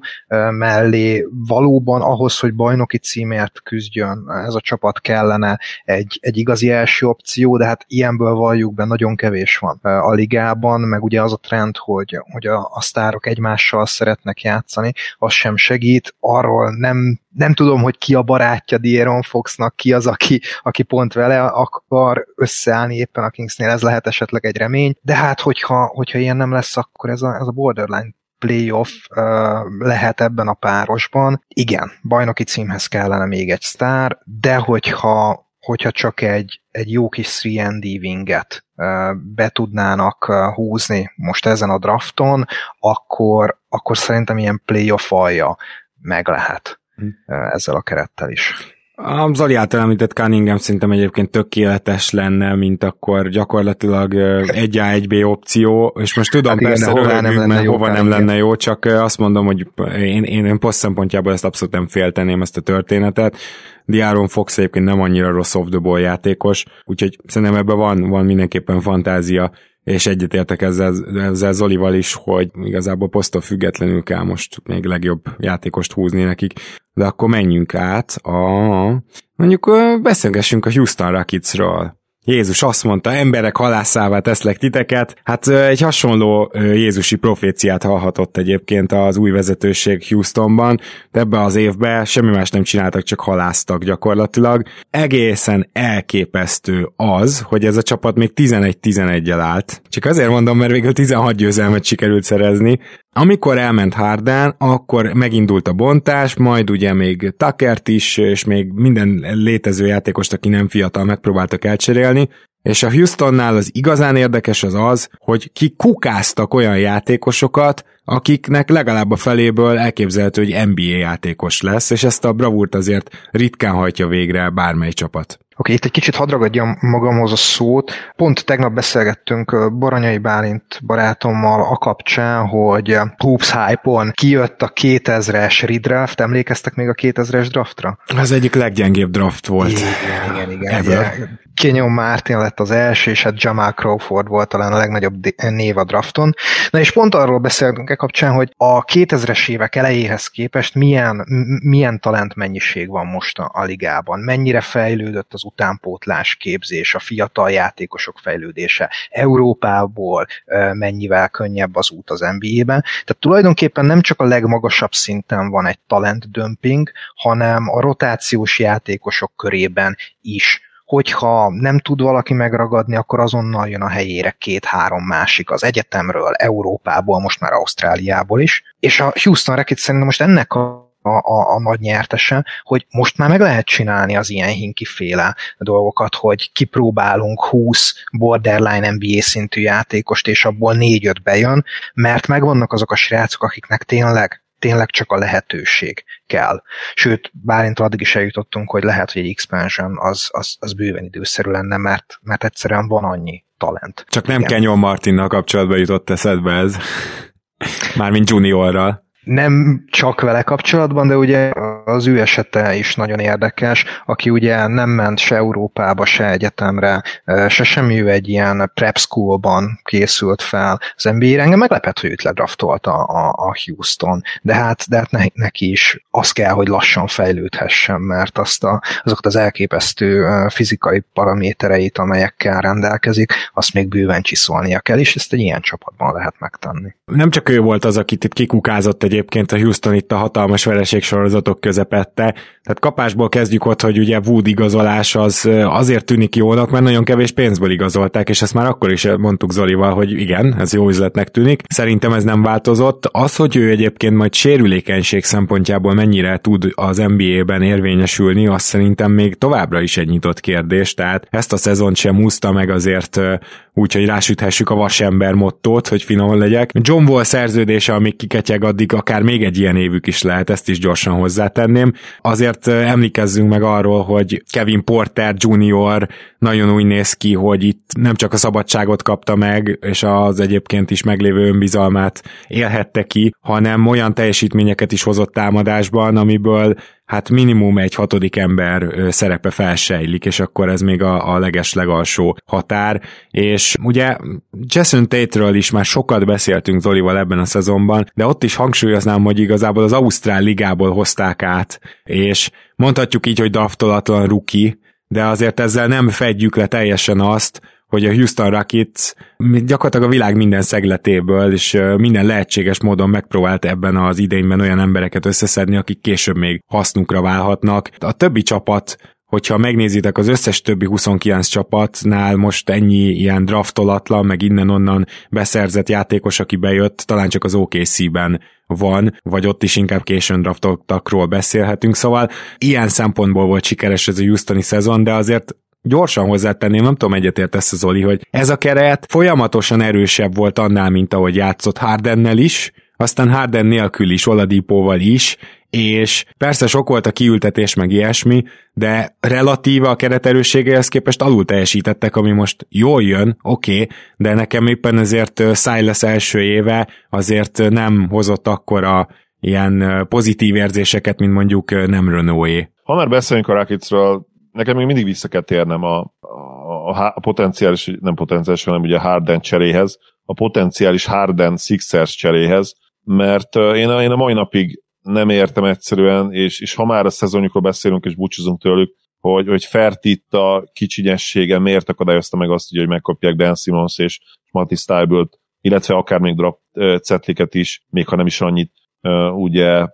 mellé valóban ahhoz, hogy bajnoki címért küzdjön, ez a csapat kellene egy, egy igazi első opció, de hát ilyenből valljuk be, nagyon kevés van a ligában, meg ugye az a trend, hogy, hogy a, a sztárok egymással szeretnek játszani, az sem segít, arról nem nem tudom, hogy ki a barátja Dieron Foxnak, ki az, aki, aki pont vele akar összeállni éppen a Kingsnél, ez lehet esetleg egy remény, de hát hogyha, hogyha ilyen nem lesz, akkor ez a, ez a borderline playoff uh, lehet ebben a párosban. Igen, bajnoki címhez kellene még egy sztár, de hogyha, hogyha csak egy, egy jó kis 3D winget uh, be tudnának uh, húzni most ezen a drafton, akkor, akkor szerintem ilyen playoff alja meg lehet ezzel a kerettel is. A Zoli által említett Cunningham szerintem egyébként tökéletes lenne, mint akkor gyakorlatilag egy a 1 B opció, és most tudom, hát persze igen, hova nem lenne mert jó hova nem lenne jó, csak azt mondom, hogy én, én, én poszt szempontjából ezt abszolút nem félteném ezt a történetet. Diáron Fox egyébként nem annyira rossz off the ball játékos, úgyhogy szerintem ebben van, van mindenképpen fantázia, és egyetértek ezzel, ezzel Zolival is, hogy igazából posztól függetlenül kell most még legjobb játékost húzni nekik. De akkor menjünk át a... Mondjuk beszélgessünk a Houston Rocketsról. Jézus azt mondta, emberek halászává teszlek titeket. Hát egy hasonló Jézusi proféciát hallhatott egyébként az új vezetőség Houstonban, de ebbe az évben semmi más nem csináltak, csak halásztak gyakorlatilag. Egészen elképesztő az, hogy ez a csapat még 11-11-el állt. Csak azért mondom, mert végül 16 győzelmet sikerült szerezni, amikor elment Harden, akkor megindult a bontás, majd ugye még Takert is, és még minden létező játékost, aki nem fiatal, megpróbáltak elcserélni, és a Houstonnál az igazán érdekes az az, hogy ki kukáztak olyan játékosokat, akiknek legalább a feléből elképzelhető, hogy NBA játékos lesz, és ezt a bravúrt azért ritkán hajtja végre bármely csapat. Oké, itt egy kicsit hadragadjam magamhoz a szót. Pont tegnap beszélgettünk Baranyai Bálint barátommal a kapcsán, hogy Hoops Hype-on kijött a 2000-es redraft. Emlékeztek még a 2000-es draftra? Az egyik leggyengébb draft volt. Igen, igen, igen. Ever. Kenyon Martin lett az első, és hát Jamal Crawford volt talán a legnagyobb név a drafton. Na és pont arról beszéltünk e kapcsán, hogy a 2000-es évek elejéhez képest milyen, milyen talent mennyiség van most a, a ligában, mennyire fejlődött az utánpótlás képzés, a fiatal játékosok fejlődése Európából, mennyivel könnyebb az út az NBA-ben. Tehát tulajdonképpen nem csak a legmagasabb szinten van egy talent dömping, hanem a rotációs játékosok körében is hogyha nem tud valaki megragadni, akkor azonnal jön a helyére két-három másik az egyetemről, Európából, most már Ausztráliából is. És a Houston Rockets szerintem most ennek a a, a, a nagy nyertese, hogy most már meg lehet csinálni az ilyen hinkiféle dolgokat, hogy kipróbálunk 20 borderline NBA szintű játékost, és abból 4-5 bejön, mert megvannak azok a srácok, akiknek tényleg tényleg csak a lehetőség kell. Sőt, bárint addig is eljutottunk, hogy lehet, hogy egy expansion az, az, az bőven időszerű lenne, mert, mert egyszerűen van annyi talent. Csak nem Kenyon Martinnal kapcsolatban jutott eszedbe ez. Mármint juniorral nem csak vele kapcsolatban, de ugye az ő esete is nagyon érdekes, aki ugye nem ment se Európába, se egyetemre, se semmi, ő egy ilyen prep schoolban készült fel az NBA-re. Engem meglepett, hogy őt ledraftolta a, a Houston, de hát, de hát ne, neki is az kell, hogy lassan fejlődhessen, mert azt a, azokat az elképesztő fizikai paramétereit, amelyekkel rendelkezik, azt még bőven csiszolnia kell, és ezt egy ilyen csapatban lehet megtenni. Nem csak ő volt az, akit itt kikukázott egy egyébként a Houston itt a hatalmas vereség sorozatok közepette. Tehát kapásból kezdjük ott, hogy ugye Wood igazolás az azért tűnik jónak, mert nagyon kevés pénzből igazolták, és ezt már akkor is mondtuk Zolival, hogy igen, ez jó üzletnek tűnik. Szerintem ez nem változott. Az, hogy ő egyébként majd sérülékenység szempontjából mennyire tud az NBA-ben érvényesülni, az szerintem még továbbra is egy nyitott kérdés, tehát ezt a szezont sem úszta meg azért úgyhogy rásüthessük a vasember mottót, hogy finom legyek. John Wall szerződése, amíg kiketyeg, addig akár még egy ilyen évük is lehet, ezt is gyorsan hozzátenném. Azért emlékezzünk meg arról, hogy Kevin Porter Jr. nagyon úgy néz ki, hogy itt nem csak a szabadságot kapta meg, és az egyébként is meglévő önbizalmát élhette ki, hanem olyan teljesítményeket is hozott támadásban, amiből hát minimum egy hatodik ember szerepe felsejlik, és akkor ez még a, a leges legalsó határ, és ugye Jason Tate-ről is már sokat beszéltünk Zolival ebben a szezonban, de ott is hangsúlyoznám, hogy igazából az Ausztrál ligából hozták át, és mondhatjuk így, hogy daftolatlan ruki, de azért ezzel nem fedjük le teljesen azt, hogy a Houston Rockets gyakorlatilag a világ minden szegletéből és minden lehetséges módon megpróbált ebben az idényben olyan embereket összeszedni, akik később még hasznukra válhatnak. A többi csapat hogyha megnézitek az összes többi 29 csapatnál most ennyi ilyen draftolatlan, meg innen-onnan beszerzett játékos, aki bejött, talán csak az OKC-ben van, vagy ott is inkább későn draftoltakról beszélhetünk, szóval ilyen szempontból volt sikeres ez a Houstoni szezon, de azért gyorsan hozzátenném, nem tudom egyetértesz Zoli, hogy ez a keret folyamatosan erősebb volt annál, mint ahogy játszott Hardennel is, aztán Harden nélkül is, Oladipóval is, és persze sok volt a kiültetés meg ilyesmi, de relatíva a keret erősségéhez képest alul teljesítettek, ami most jól jön, oké, okay, de nekem éppen ezért Silas első éve azért nem hozott akkora ilyen pozitív érzéseket, mint mondjuk nem Renault-é. Ha már beszélünk a Rakicról, nekem még mindig vissza kell térnem a, a, a potenciális, nem potenciális, hanem ugye Harden cseréhez, a potenciális Harden Sixers cseréhez, mert én, én a mai napig nem értem egyszerűen, és, és ha már a szezonjukról beszélünk és búcsúzunk tőlük, hogy, hogy Fertitta kicsinyessége miért akadályozta meg azt, hogy megkapják Ben Simmons és Mati Stybelt, illetve akár még drop cetliket is, még ha nem is annyit, ugye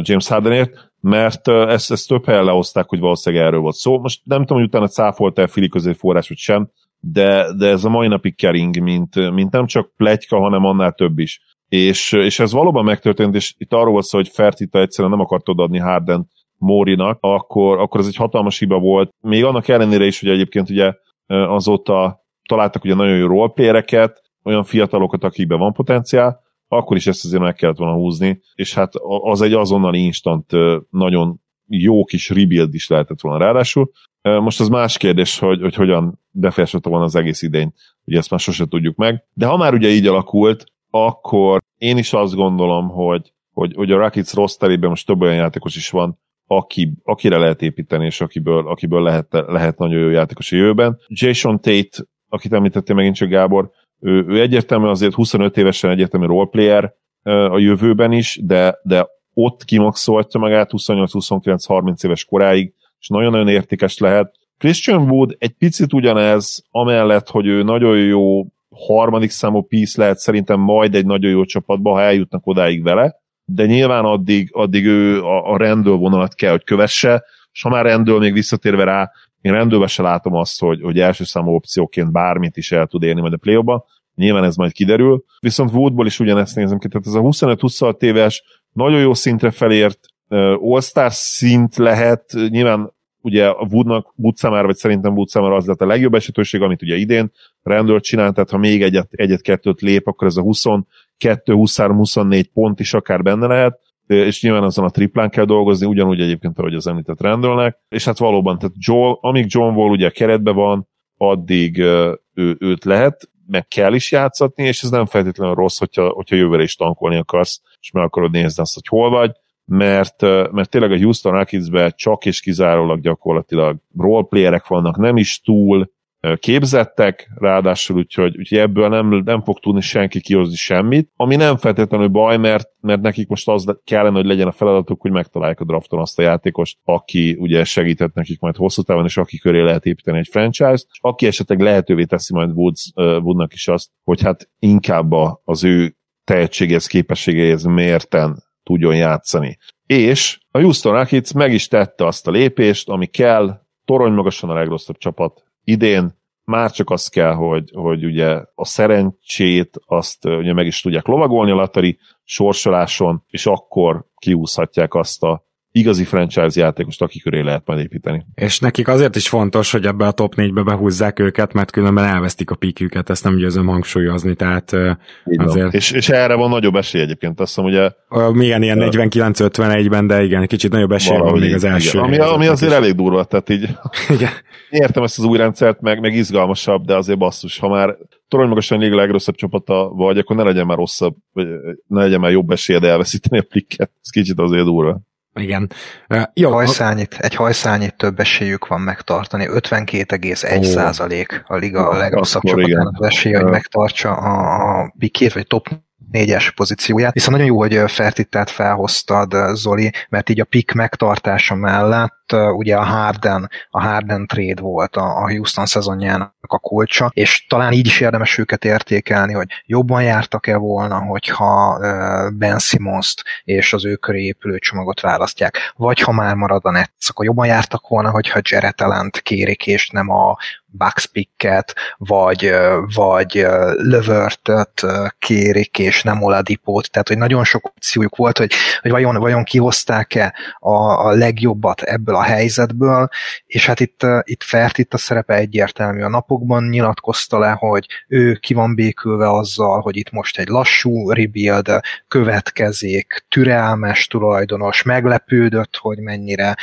James Hardenért, mert ezt, ezt több helyen lehozták, hogy valószínűleg erről volt szó. Most nem tudom, hogy utána cáfolta-e Fili közé forrás, vagy sem, de, de ez a mai napig kering, mint, mint nem csak pletyka, hanem annál több is. És, és ez valóban megtörtént, és itt arról volt szó, hogy Fertita egyszerűen nem akart odaadni Harden Mórinak, akkor, akkor ez egy hatalmas hiba volt. Még annak ellenére is, hogy egyébként ugye azóta találtak ugye nagyon jó roleplayereket, olyan fiatalokat, akikben van potenciál, akkor is ezt azért meg kellett volna húzni, és hát az egy azonnali instant nagyon jó kis rebuild is lehetett volna ráadásul. Most az más kérdés, hogy, hogy hogyan befejezhette volna az egész idény, ugye ezt már sose tudjuk meg. De ha már ugye így alakult, akkor én is azt gondolom, hogy, hogy, hogy a Rockets rossz most több olyan játékos is van, aki, akire lehet építeni, és akiből, akiből lehet, lehet nagyon jó játékos a jövőben. Jason Tate, akit említettél megint csak Gábor, ő, ő egyértelműen azért 25 évesen egyértelmű roleplayer a jövőben is, de, de ott kimaxolta magát 28-29-30 éves koráig, és nagyon-nagyon értékes lehet. Christian Wood egy picit ugyanez, amellett, hogy ő nagyon jó harmadik számú piece lehet szerintem majd egy nagyon jó csapatba, ha eljutnak odáig vele, de nyilván addig, addig ő a, a rendőr vonalat kell, hogy kövesse, és ha már rendőr még visszatérve rá, én rendőrbe se látom azt, hogy, hogy első számú opcióként bármit is el tud érni majd a play Nyilván ez majd kiderül. Viszont Woodból is ugyanezt nézem ki, tehát ez a 25-26 éves, nagyon jó szintre felért, all szint lehet, nyilván ugye a Woodnak, Wood számára, vagy szerintem Wood számára az lett a legjobb esetőség, amit ugye idén rendőr csinált, tehát ha még egyet, egyet-kettőt lép, akkor ez a 22, 23, 24 pont is akár benne lehet, és nyilván azon a triplán kell dolgozni, ugyanúgy egyébként, ahogy az említett rendőrnek, és hát valóban, tehát Joel, amíg John Wall ugye a keretben van, addig ő, őt lehet, meg kell is játszatni, és ez nem feltétlenül rossz, hogyha, hogyha jövőre is tankolni akarsz, és meg akarod nézni azt, hogy hol vagy, mert, mert tényleg a Houston rockets csak és kizárólag gyakorlatilag roleplayerek vannak, nem is túl képzettek, ráadásul úgyhogy, úgyhogy ebből nem, nem fog tudni senki kihozni semmit, ami nem feltétlenül baj, mert, mert nekik most az kellene, hogy legyen a feladatuk, hogy megtalálják a drafton azt a játékost, aki ugye segített nekik majd hosszú távon, és aki köré lehet építeni egy franchise-t, és aki esetleg lehetővé teszi majd Woods, Woodnak is azt, hogy hát inkább az ő tehetséghez, képességeihez mérten tudjon játszani. És a Houston Rockets meg is tette azt a lépést, ami kell, torony magasan a legrosszabb csapat idén, már csak az kell, hogy, hogy ugye a szerencsét azt ugye meg is tudják lovagolni a latari sorsoláson, és akkor kiúszhatják azt a igazi franchise játékost, aki köré lehet majd építeni. És nekik azért is fontos, hogy ebbe a top 4-be behúzzák őket, mert különben elvesztik a piküket, ezt nem győzöm hangsúlyozni, tehát azért... És, és erre van nagyobb esély egyébként, azt hiszem, ugye... Milyen ilyen 49-51-ben, de igen, kicsit nagyobb esély van még az első. Igen. Ami, ami azért is. elég durva, tehát így... Igen. Értem ezt az új rendszert, meg, meg izgalmasabb, de azért basszus, ha már torony magasan a legrosszabb csapata vagy, akkor ne legyen már rosszabb, vagy ne legyen már jobb esélyed elveszíteni a pikket. Ez kicsit azért durva. Igen. Uh, jó. Hajszányit, egy hajszányit több esélyük van megtartani. 52,1 százalék a liga a legrosszabb csapatának az esély, hogy megtartsa a, a pikét, vagy top négyes pozícióját. Viszont nagyon jó, hogy Fertitát felhoztad, Zoli, mert így a pick megtartása mellett ugye a Harden, a Harden trade volt a, Houston szezonjának a kulcsa, és talán így is érdemes őket értékelni, hogy jobban jártak-e volna, hogyha Ben Simmons-t és az ő köré épülő csomagot választják, vagy ha már marad a Nets, akkor jobban jártak volna, hogyha Jared allen kérik, és nem a Bucks picket, vagy, vagy Lövörtöt kérik, és nem Oladipót, tehát hogy nagyon sok opciójuk volt, hogy, hogy vajon, vajon kihozták-e a, a legjobbat ebből helyzetből, és hát itt, itt Fert itt a szerepe egyértelmű. A napokban nyilatkozta le, hogy ő ki van békülve azzal, hogy itt most egy lassú rebuild következik, türelmes tulajdonos, meglepődött, hogy mennyire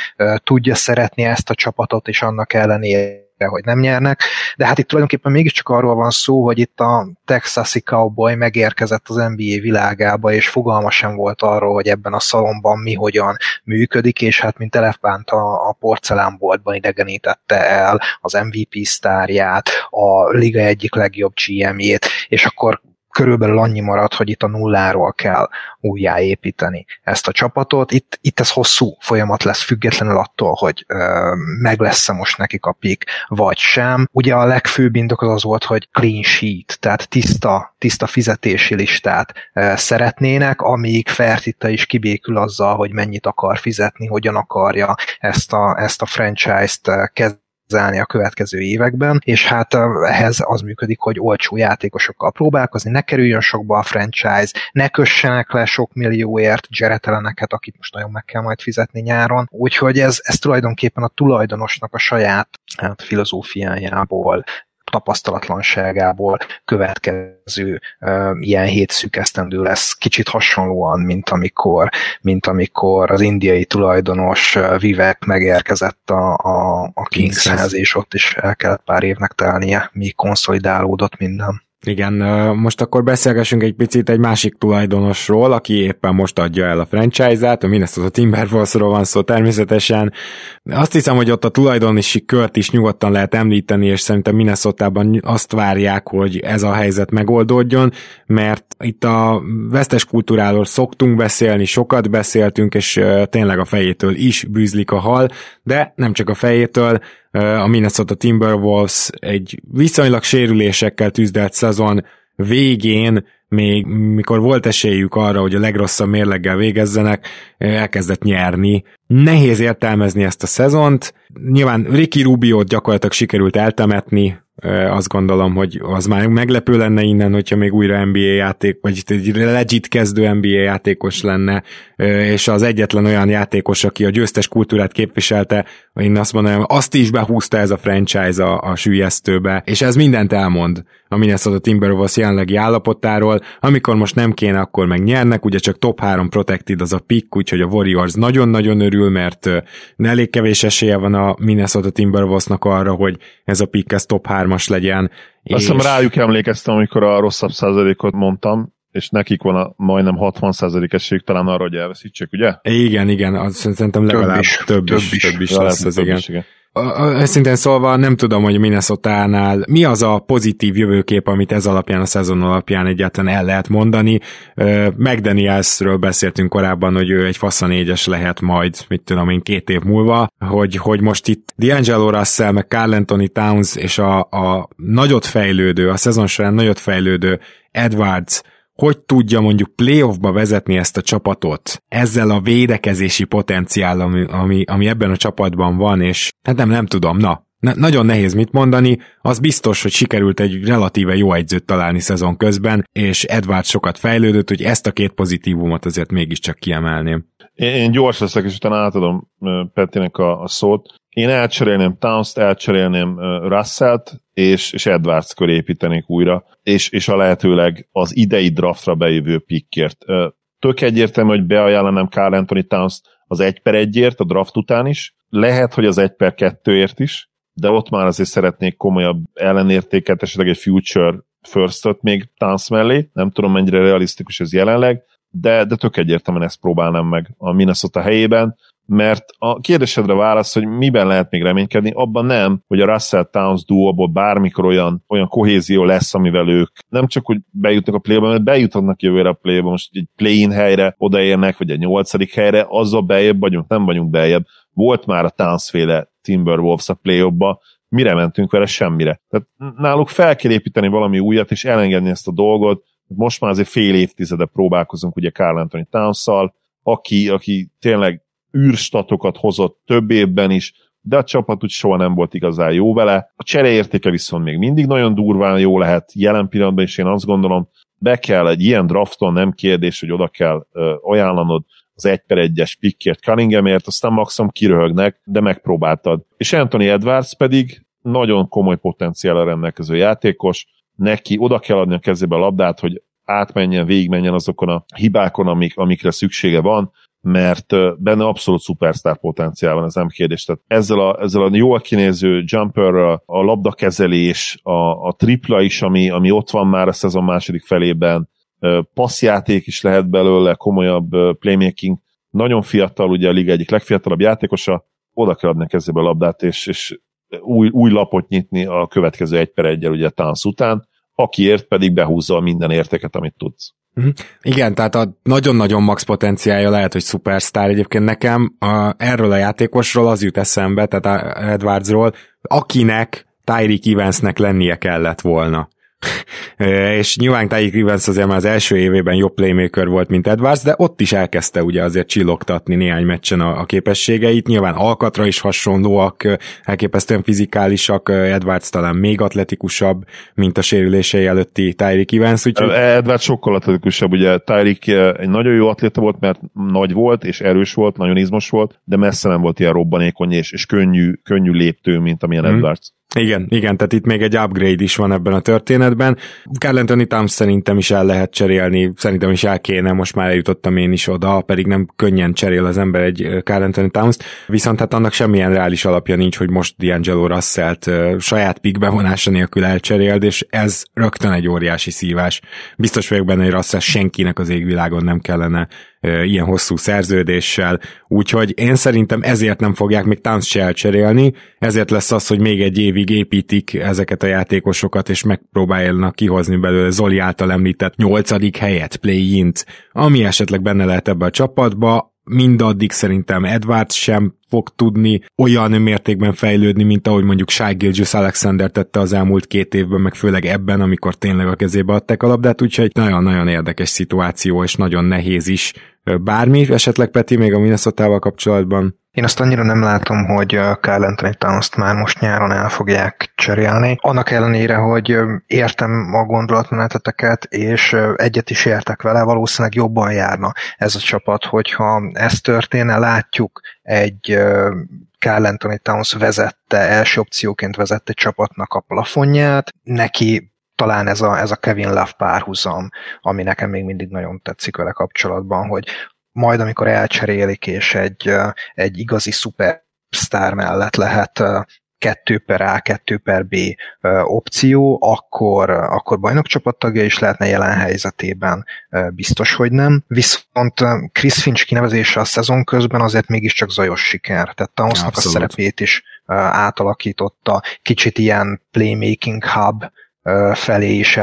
tudja szeretni ezt a csapatot, és annak ellenére hogy nem nyernek, de hát itt tulajdonképpen mégiscsak arról van szó, hogy itt a Texasi Cowboy megérkezett az NBA világába, és fogalma sem volt arról, hogy ebben a szalomban mi hogyan működik, és hát mint elefánt a, a porcelánboltban idegenítette el az MVP sztárját, a liga egyik legjobb GM-jét, és akkor körülbelül annyi marad, hogy itt a nulláról kell újjáépíteni ezt a csapatot. Itt, itt ez hosszú folyamat lesz, függetlenül attól, hogy ö, meg lesz-e most nekik a pik, vagy sem. Ugye a legfőbb indok az az volt, hogy clean sheet, tehát tiszta, tiszta fizetési listát ö, szeretnének, amíg Fertitta is kibékül azzal, hogy mennyit akar fizetni, hogyan akarja ezt a, ezt a franchise-t kezdeni zálni a következő években, és hát ehhez az működik, hogy olcsó játékosokkal próbálkozni, ne kerüljön sokba a franchise, ne kössenek le sok millióért zsereteleneket, akit most nagyon meg kell majd fizetni nyáron. Úgyhogy ez, ez tulajdonképpen a tulajdonosnak a saját hát, filozófiájából tapasztalatlanságából következő uh, ilyen hétszűkesztendő lesz. Kicsit hasonlóan, mint amikor, mint amikor az indiai tulajdonos uh, Vivek megérkezett a, a, a Kingshez, és ott is el kellett pár évnek telnie, míg konszolidálódott minden. Igen, most akkor beszélgessünk egy picit egy másik tulajdonosról, aki éppen most adja el a franchise-át, a Minnesota Timberwolvesról van szó természetesen. Azt hiszem, hogy ott a tulajdonosi kört is nyugodtan lehet említeni, és szerintem Minnesota-ban azt várják, hogy ez a helyzet megoldódjon, mert itt a vesztes kultúráról szoktunk beszélni, sokat beszéltünk, és tényleg a fejétől is bűzlik a hal, de nem csak a fejétől, a Minnesota Timberwolves egy viszonylag sérülésekkel tűzdelt szezon végén, még mikor volt esélyük arra, hogy a legrosszabb mérleggel végezzenek, elkezdett nyerni. Nehéz értelmezni ezt a szezont. Nyilván Ricky Rubio-t gyakorlatilag sikerült eltemetni, azt gondolom, hogy az már meglepő lenne innen, hogyha még újra NBA játék, vagy egy legit kezdő NBA játékos lenne, és az egyetlen olyan játékos, aki a győztes kultúrát képviselte, én azt mondanám, azt is behúzta ez a franchise a, a sülyeztőbe, és ez mindent elmond a Minnesota Timberwolves jelenlegi állapotáról, amikor most nem kéne, akkor meg nyernek, ugye csak top 3 protected az a pick, úgyhogy a Warriors nagyon-nagyon örül, mert elég kevés esélye van a Minnesota Timberwolvesnak arra, hogy ez a pick ez top 3-as legyen. Azt hiszem rájuk emlékeztem, amikor a rosszabb százalékot mondtam, és nekik van a majdnem 60% esélyük talán arra, hogy elveszítsék, ugye? Igen, igen, az szerintem legalább több is, több is, több is, több is lesz az, igen. Is, igen. Őszintén szólva nem tudom, hogy Minnesota-nál mi az a pozitív jövőkép, amit ez alapján, a szezon alapján egyáltalán el lehet mondani. McDanielsről beszéltünk korábban, hogy ő egy fasza négyes lehet majd, mit tudom én, két év múlva, hogy, hogy most itt D'Angelo Russell, meg Carl Anthony Towns és a, a nagyot fejlődő, a szezon során nagyot fejlődő Edwards hogy tudja mondjuk playoffba vezetni ezt a csapatot ezzel a védekezési potenciál, ami, ami, ami ebben a csapatban van, és hát nem, nem tudom, na, ne, nagyon nehéz mit mondani, az biztos, hogy sikerült egy relatíve jó egyzőt találni szezon közben, és Edward sokat fejlődött, hogy ezt a két pozitívumot azért mégiscsak kiemelném. Én, én gyors leszek, és utána átadom Petinek a, a szót. Én elcserélném Towns-t, elcserélném Russell-t, és, és Edwards köré építenék újra, és, és a lehetőleg az idei draftra bejövő pickért. Tök egyértelmű, hogy beajánlanám Carl Anthony Towns az 1 per 1-ért a draft után is, lehet, hogy az 1 per 2-ért is, de ott már azért szeretnék komolyabb ellenértéket, esetleg egy future first még Towns mellé, nem tudom mennyire realisztikus ez jelenleg, de, de tök egyértelműen ezt próbálnám meg a Minnesota helyében, mert a kérdésedre válasz, hogy miben lehet még reménykedni, abban nem, hogy a Russell Towns duóból bármikor olyan, olyan kohézió lesz, amivel ők nem csak, hogy bejutnak a play mert bejuthatnak jövőre a play most egy play-in helyre odaérnek, vagy egy nyolcadik helyre, azzal bejebb vagyunk, nem vagyunk bejebb. Volt már a Towns féle Timberwolves a play mire mentünk vele? Semmire. Tehát náluk fel kell építeni valami újat, és elengedni ezt a dolgot. Most már azért fél évtizede próbálkozunk ugye Carl Anthony towns aki, aki tényleg űrstatokat hozott több évben is, de a csapat úgy soha nem volt igazán jó vele. A csereértéke viszont még mindig nagyon durván jó lehet jelen pillanatban, és én azt gondolom, be kell egy ilyen drafton, nem kérdés, hogy oda kell ö, ajánlanod az 1 per 1-es pickért Cunninghamért, aztán maximum kiröhögnek, de megpróbáltad. És Anthony Edwards pedig nagyon komoly potenciállal rendelkező játékos, neki oda kell adni a kezébe a labdát, hogy átmenjen, végigmenjen azokon a hibákon, amik, amikre szüksége van, mert benne abszolút szupersztár potenciál van, ez nem kérdés. Tehát ezzel a, ezzel a jól kinéző jumperrel, a labdakezelés, a, a tripla is, ami, ami ott van már a szezon második felében, passzjáték is lehet belőle, komolyabb playmaking, nagyon fiatal, ugye a liga egyik legfiatalabb játékosa, oda kell adni kezébe a labdát, és, és új, új lapot nyitni a következő egy per egyel ugye tánc után, akiért pedig behúzza minden értéket, amit tudsz. Uh-huh. Igen, tehát a nagyon-nagyon max potenciálja lehet, hogy szupersztár. Egyébként nekem a, erről a játékosról az jut eszembe, tehát a Edwardsról, akinek Tyreek Evansnek lennie kellett volna. És nyilván Tyreek Evans azért már az első évében jobb playmaker volt, mint Edwards, de ott is elkezdte ugye azért csillogtatni néhány meccsen a, a képességeit. Nyilván alkatra is hasonlóak, elképesztően fizikálisak, Edwards talán még atletikusabb, mint a sérülései előtti Tyreek Evans. Úgyhogy... Edwards sokkal atletikusabb, ugye Tyreek egy nagyon jó atléta volt, mert nagy volt és erős volt, nagyon izmos volt, de messze nem volt ilyen robbanékony és, és könnyű, könnyű léptő, mint amilyen hmm. Edwards. Igen, igen, tehát itt még egy upgrade is van ebben a történetben. Carl Anthony Towns szerintem is el lehet cserélni, szerintem is el kéne, most már eljutottam én is oda, pedig nem könnyen cserél az ember egy Carl Anthony Towns-t, viszont hát annak semmilyen reális alapja nincs, hogy most D'Angelo Russell-t saját pick bevonása nélkül elcseréld, és ez rögtön egy óriási szívás. Biztos vagyok benne, hogy Russell senkinek az égvilágon nem kellene ilyen hosszú szerződéssel, úgyhogy én szerintem ezért nem fogják még Towns se ezért lesz az, hogy még egy évig építik ezeket a játékosokat, és megpróbálnak kihozni belőle Zoli által említett nyolcadik helyet, play-int, ami esetleg benne lehet ebbe a csapatba, mindaddig szerintem Edwards sem fog tudni olyan mértékben fejlődni, mint ahogy mondjuk Shai Gilgis Alexander tette az elmúlt két évben, meg főleg ebben, amikor tényleg a kezébe adták a labdát, úgyhogy nagyon-nagyon érdekes szituáció, és nagyon nehéz is bármi, esetleg Peti még a minnesota kapcsolatban? Én azt annyira nem látom, hogy Kyle Anthony towns már most nyáron el fogják cserélni. Annak ellenére, hogy értem a gondolatmeneteteket, és egyet is értek vele, valószínűleg jobban járna ez a csapat, hogyha ez történne, látjuk egy Kyle Anthony Towns vezette, első opcióként vezette csapatnak a plafonját, neki talán ez a, ez a Kevin Love párhuzam, ami nekem még mindig nagyon tetszik vele kapcsolatban, hogy majd amikor elcserélik, és egy, egy igazi szupersztár mellett lehet 2 per A, 2 per B opció, akkor, akkor bajnokcsapat tagja is lehetne jelen helyzetében, biztos, hogy nem. Viszont Chris Finch kinevezése a szezon közben azért mégiscsak zajos siker. Tehát Townsnak a szerepét is átalakította, kicsit ilyen playmaking hub felé is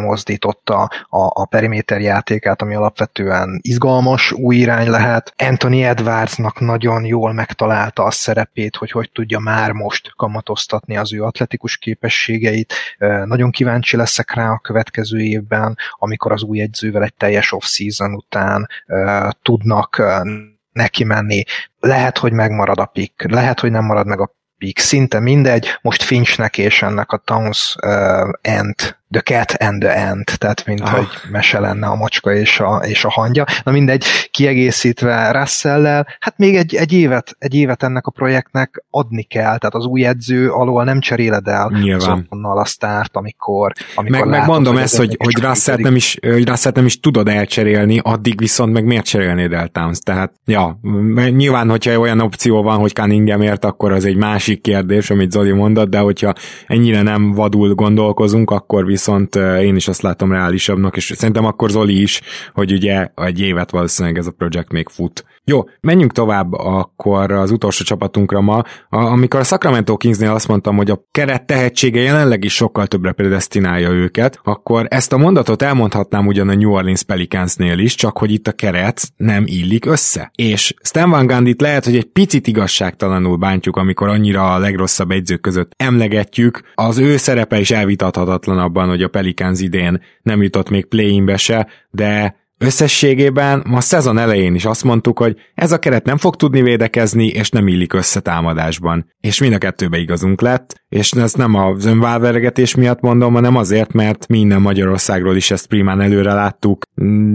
mozdította a, a periméter játékát, ami alapvetően izgalmas, új irány lehet. Anthony Edwardsnak nagyon jól megtalálta a szerepét, hogy hogy tudja már most kamatoztatni az ő atletikus képességeit. Nagyon kíváncsi leszek rá a következő évben, amikor az új edzővel egy teljes off-season után tudnak neki menni. Lehet, hogy megmarad a pick, lehet, hogy nem marad meg a szinte mindegy. Most Finchnek és ennek a Towns uh, Ant The Cat and the Ant, tehát mint ah. hogy mese lenne a macska és a, és a hangya. Na mindegy, kiegészítve russell hát még egy, egy, évet, egy évet ennek a projektnek adni kell, tehát az új edző alól nem cseréled el Nyilván. a sztárt, amikor, amikor meg, meg mondom ezt, hogy, hogy russell nem, is, hogy russell nem is tudod elcserélni, addig viszont meg miért cserélnéd el Towns? Tehát, ja, nyilván, hogyha olyan opció van, hogy Cunninghamért, akkor az egy másik kérdés, amit Zoli mondott, de hogyha ennyire nem vadul gondolkozunk, akkor viszont én is azt látom reálisabbnak, és szerintem akkor Zoli is, hogy ugye egy évet valószínűleg ez a projekt még fut. Jó, menjünk tovább akkor az utolsó csapatunkra ma. Amikor a Sacramento Kingsnél azt mondtam, hogy a keret tehetsége jelenleg is sokkal többre predestinálja őket, akkor ezt a mondatot elmondhatnám ugyan a New Orleans Pelicansnél is, csak hogy itt a keret nem illik össze. És Stan Van Gandit lehet, hogy egy picit igazságtalanul bántjuk, amikor annyira a legrosszabb egyzők között emlegetjük. Az ő szerepe is elvitathatatlan abban, hogy a Pelicans idén nem jutott még play-inbe se, de Összességében ma szezon elején is azt mondtuk, hogy ez a keret nem fog tudni védekezni, és nem illik össze támadásban. És mind a kettőbe igazunk lett, és ezt nem az önválveregetés miatt mondom, hanem azért, mert minden Magyarországról is ezt primán előre láttuk.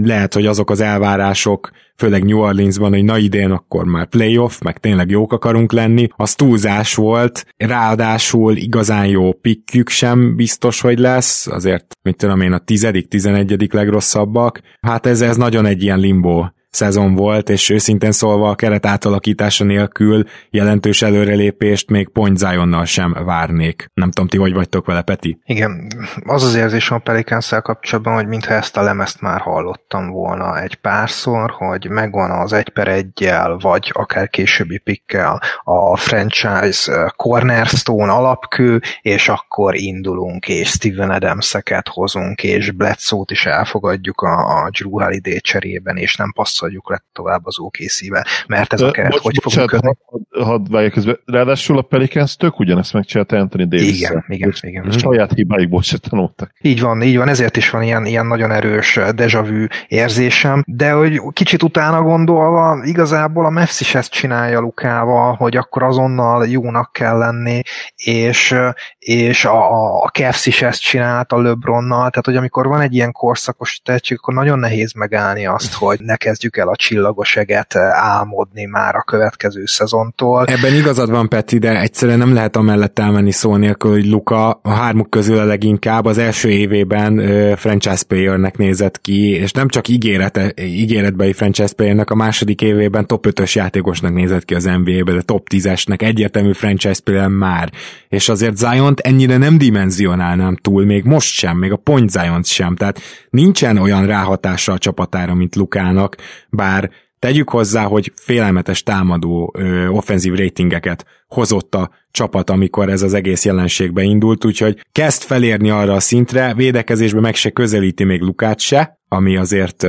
Lehet, hogy azok az elvárások, főleg New Orleansban, hogy na idén akkor már playoff, meg tényleg jók akarunk lenni, az túlzás volt, ráadásul igazán jó pikkjük sem biztos, hogy lesz, azért, mit tudom én, a tizedik, tizenegyedik legrosszabbak. Hát ez, ez nagyon egy ilyen limbo szezon volt, és őszintén szólva a keret átalakítása nélkül jelentős előrelépést még Point Zionnal sem várnék. Nem tudom, ti hogy vagytok vele, Peti? Igen, az az érzésem a pelicans kapcsolatban, hogy mintha ezt a lemezt már hallottam volna egy párszor, hogy megvan az egy per egyel, vagy akár későbbi pikkel a franchise cornerstone alapkő, és akkor indulunk, és Steven Adams-eket hozunk, és Bledsoe-t is elfogadjuk a, a Drew Holiday cserében, és nem passz passzoljuk le tovább az OKC-vel, mert ez a keret hogy fog működni. Hadd hadd közben. Ráadásul a Pelicans tök ugyanezt megcsinálta Anthony davis Igen, igen, és, igen. És saját hibáikból se tanultak. Így van, így van, ezért is van ilyen, ilyen nagyon erős deja vu érzésem, de hogy kicsit utána gondolva, igazából a Mavs is ezt csinálja Lukával, hogy akkor azonnal jónak kell lenni, és, és a, a Cavs is ezt csinálta LeBronnal, tehát hogy amikor van egy ilyen korszakos tehetség, akkor nagyon nehéz megállni azt, hogy ne kezdjük kezdjük el a csillagos eget álmodni már a következő szezontól. Ebben igazad van, Peti, de egyszerűen nem lehet amellett elmenni szó nélkül, hogy Luka a hármuk közül a leginkább az első évében uh, franchise playernek nézett ki, és nem csak ígérete, ígéretbeli franchise playernek, a második évében top 5-ös játékosnak nézett ki az NBA-be, de top 10-esnek, egyértelmű franchise player már. És azért Zion-t ennyire nem dimenzionálnám túl, még most sem, még a point zion sem, tehát nincsen olyan ráhatása a csapatára, mint Lukának, bár Tegyük hozzá, hogy félelmetes támadó ö, offenzív ratingeket hozott a csapat, amikor ez az egész jelenség beindult, úgyhogy kezd felérni arra a szintre, védekezésbe meg se közelíti még Lukát se, ami azért,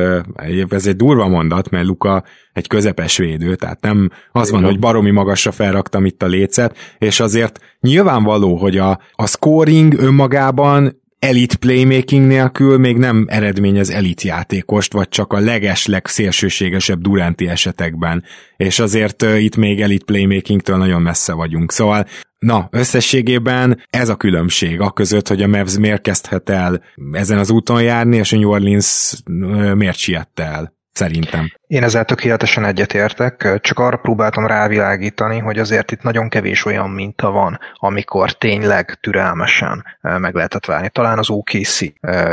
ez egy durva mondat, mert Luka egy közepes védő, tehát nem az van, hogy baromi magasra felraktam itt a lécet, és azért nyilvánvaló, hogy a, a scoring önmagában elit playmaking nélkül még nem eredményez elit játékost, vagy csak a leges, legszélsőségesebb Duranti esetekben, és azért itt még elit playmakingtől nagyon messze vagyunk. Szóval Na, összességében ez a különbség a között, hogy a Mavs miért kezdhet el ezen az úton járni, és a New Orleans miért siette el szerintem. Én ezzel tökéletesen egyetértek, csak arra próbáltam rávilágítani, hogy azért itt nagyon kevés olyan minta van, amikor tényleg türelmesen meg lehetett várni. Talán az OKC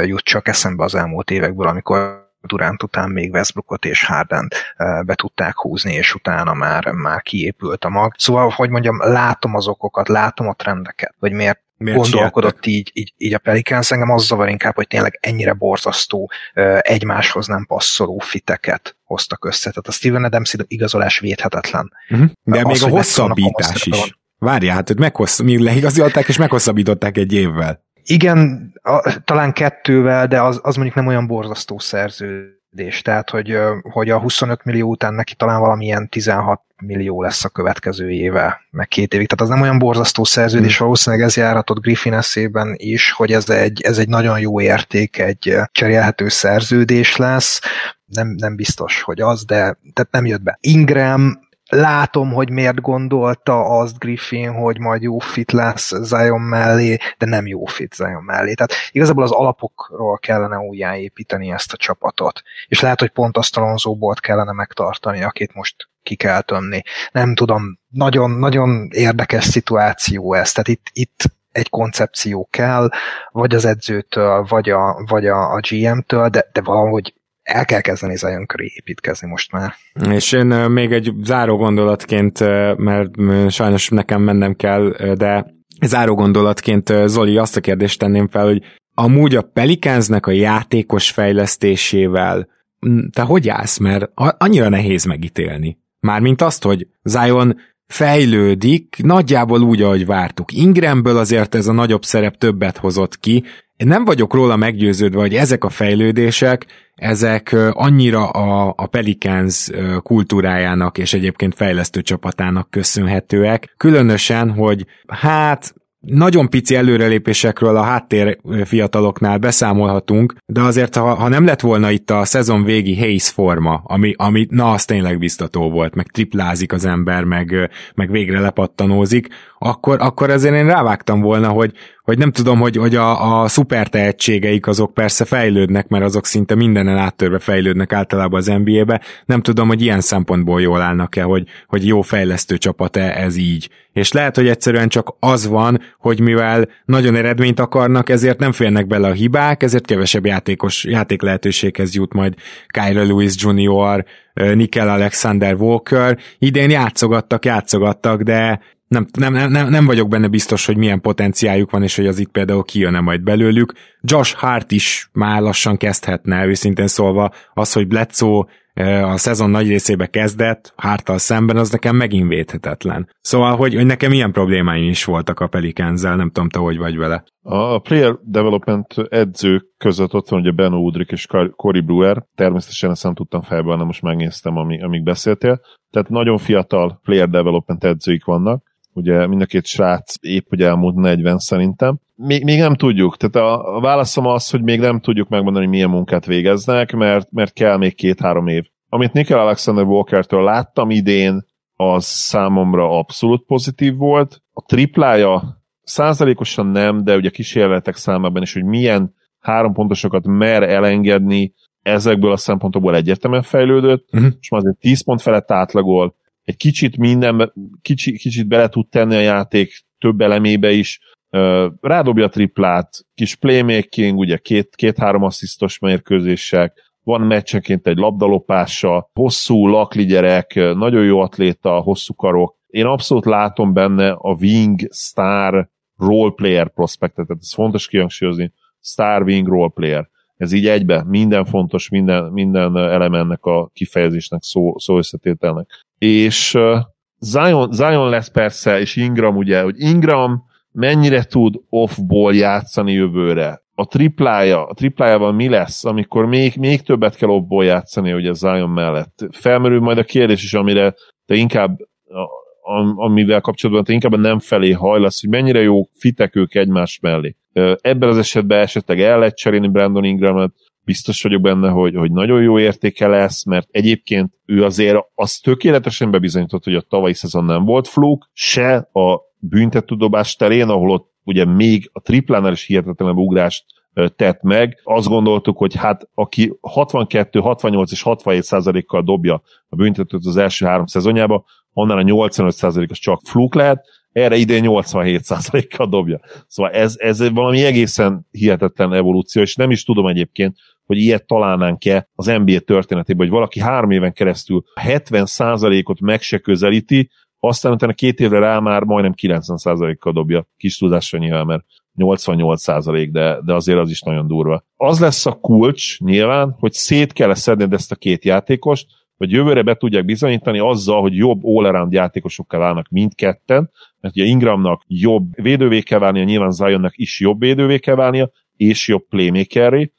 jut csak eszembe az elmúlt évekből, amikor Durant után még Westbrookot és harden be tudták húzni, és utána már, már kiépült a mag. Szóval, hogy mondjam, látom az okokat, látom a trendeket, hogy miért Miért gondolkodott így, így, így a Pelicans, engem az zavar inkább, hogy tényleg ennyire borzasztó, egymáshoz nem passzoló fiteket hoztak össze. Tehát a Steven Adams igazolás védhetetlen. Uh-huh. De az, még a hosszabbítás is. Várjál, hát, hogy meghossz, mi leigazolták és meghosszabbították egy évvel. Igen, a, talán kettővel, de az, az mondjuk nem olyan borzasztó szerződés. Tehát, hogy, hogy a 25 millió után neki talán valamilyen 16 millió lesz a következő éve, meg két évig. Tehát az nem olyan borzasztó szerződés, hmm. valószínűleg ez járhatott Griffin eszében is, hogy ez egy, ez egy nagyon jó érték, egy cserélhető szerződés lesz. Nem, nem biztos, hogy az, de tehát nem jött be. Ingram látom, hogy miért gondolta azt Griffin, hogy majd jó fit lesz Zion mellé, de nem jó fit Zion mellé. Tehát igazából az alapokról kellene újjáépíteni ezt a csapatot. És lehet, hogy pont azt Alonzóból kellene megtartani, akit most ki kell tömni. Nem tudom, nagyon, nagyon érdekes szituáció ez. Tehát itt, itt egy koncepció kell, vagy az edzőtől, vagy a, vagy a, a GM-től, de, de valahogy el kell kezdeni Zion köré építkezni most már. És én még egy záró gondolatként, mert sajnos nekem mennem kell, de záró gondolatként Zoli azt a kérdést tenném fel, hogy amúgy a Pelicansnek a játékos fejlesztésével te hogy állsz, mert annyira nehéz megítélni. Mármint azt, hogy Zion fejlődik, nagyjából úgy, ahogy vártuk. Ingramből azért ez a nagyobb szerep többet hozott ki. Én nem vagyok róla meggyőződve, hogy ezek a fejlődések ezek annyira a, a Pelicans kultúrájának és egyébként fejlesztő csapatának köszönhetőek, különösen, hogy hát nagyon pici előrelépésekről a háttér fiataloknál beszámolhatunk, de azért ha, ha nem lett volna itt a szezon végi Hayes forma, ami, ami na az tényleg biztató volt, meg triplázik az ember, meg, meg végre lepattanózik, akkor, akkor ezért én rávágtam volna, hogy, hogy nem tudom, hogy, hogy a, a szuper tehetségeik azok persze fejlődnek, mert azok szinte mindenen áttörve fejlődnek általában az NBA-be. Nem tudom, hogy ilyen szempontból jól állnak-e, hogy, hogy jó fejlesztő csapat-e ez így. És lehet, hogy egyszerűen csak az van, hogy mivel nagyon eredményt akarnak, ezért nem férnek bele a hibák, ezért kevesebb játékos, játék lehetőséghez jut majd Kyra Lewis Jr., Nickel Alexander Walker. Idén játszogattak, játszogattak, de nem, nem, nem, nem vagyok benne biztos, hogy milyen potenciáljuk van, és hogy az itt például kijönne majd belőlük. Josh Hart is már lassan kezdhetne, őszintén szólva, az, hogy Bledsoe a szezon nagy részébe kezdett, hártal szemben, az nekem megint védhetetlen. Szóval, hogy, hogy nekem ilyen problémáim is voltak a Pelicanzel, nem tudom, te hogy vagy vele. A player development edzők között ott van ugye Ben Udrik és Cory Brewer, természetesen ezt nem tudtam fejből, nem most megnéztem, ami, amíg beszéltél. Tehát nagyon fiatal player development edzőik vannak, ugye mind a két srác épp hogy elmúlt 40 szerintem. Még, még nem tudjuk, tehát a, a válaszom az, hogy még nem tudjuk megmondani, hogy milyen munkát végeznek, mert, mert kell még két-három év. Amit Nickel Alexander Walker-től láttam idén, az számomra abszolút pozitív volt. A triplája százalékosan nem, de ugye kísérletek számában is, hogy milyen három pontosokat mer elengedni, ezekből a szempontokból egyértelműen fejlődött, uh-huh. és már azért 10 pont felett átlagol, egy kicsit minden, kicsi, kicsit bele tud tenni a játék több elemébe is, rádobja a triplát, kis playmaking, ugye két, két-három asszisztos mérkőzések, van meccsenként egy labdalopása, hosszú lakli gyerek, nagyon jó atléta, hosszú karok. Én abszolút látom benne a wing star roleplayer prospektet, tehát ez fontos kihangsúlyozni, star wing roleplayer. Ez így egybe, minden fontos, minden, minden eleme ennek a kifejezésnek, szó, szó összetételnek. És uh, Zion, Zion lesz persze, és Ingram ugye, hogy Ingram mennyire tud off-ból játszani jövőre. A triplája, a triplájával mi lesz, amikor még, még többet kell off-ból játszani ugye Zion mellett. Felmerül majd a kérdés is, amire te inkább amivel kapcsolatban te inkább nem felé hajlasz, hogy mennyire jó fitek ők egymás mellé. Ebben az esetben esetleg el lehet cserélni Brandon Ingramot, biztos vagyok benne, hogy, hogy nagyon jó értéke lesz, mert egyébként ő azért az tökéletesen bebizonyított, hogy a tavalyi szezon nem volt fluk, se a büntetődobás terén, ahol ott ugye még a triplánál is hihetetlenebb ugrást tett meg. Azt gondoltuk, hogy hát aki 62, 68 és 67 százalékkal dobja a büntetőt az első három szezonjába, onnan a 85 százalékos csak fluk lehet, erre idén 87 százalékkal dobja. Szóval ez, ez valami egészen hihetetlen evolúció, és nem is tudom egyébként, hogy ilyet találnánk-e az NBA történetében, hogy valaki három éven keresztül 70 százalékot meg se közelíti, aztán utána két évre rá már majdnem 90%-kal dobja, kis tudásra nyilván, mert 88%, de, de azért az is nagyon durva. Az lesz a kulcs nyilván, hogy szét kell szedned ezt a két játékost, hogy jövőre be tudják bizonyítani azzal, hogy jobb all-around játékosokká válnak mindketten, mert ugye Ingramnak jobb védővé kell válnia, nyilván Zionnak is jobb védővé kell válnia, és jobb playmakerré,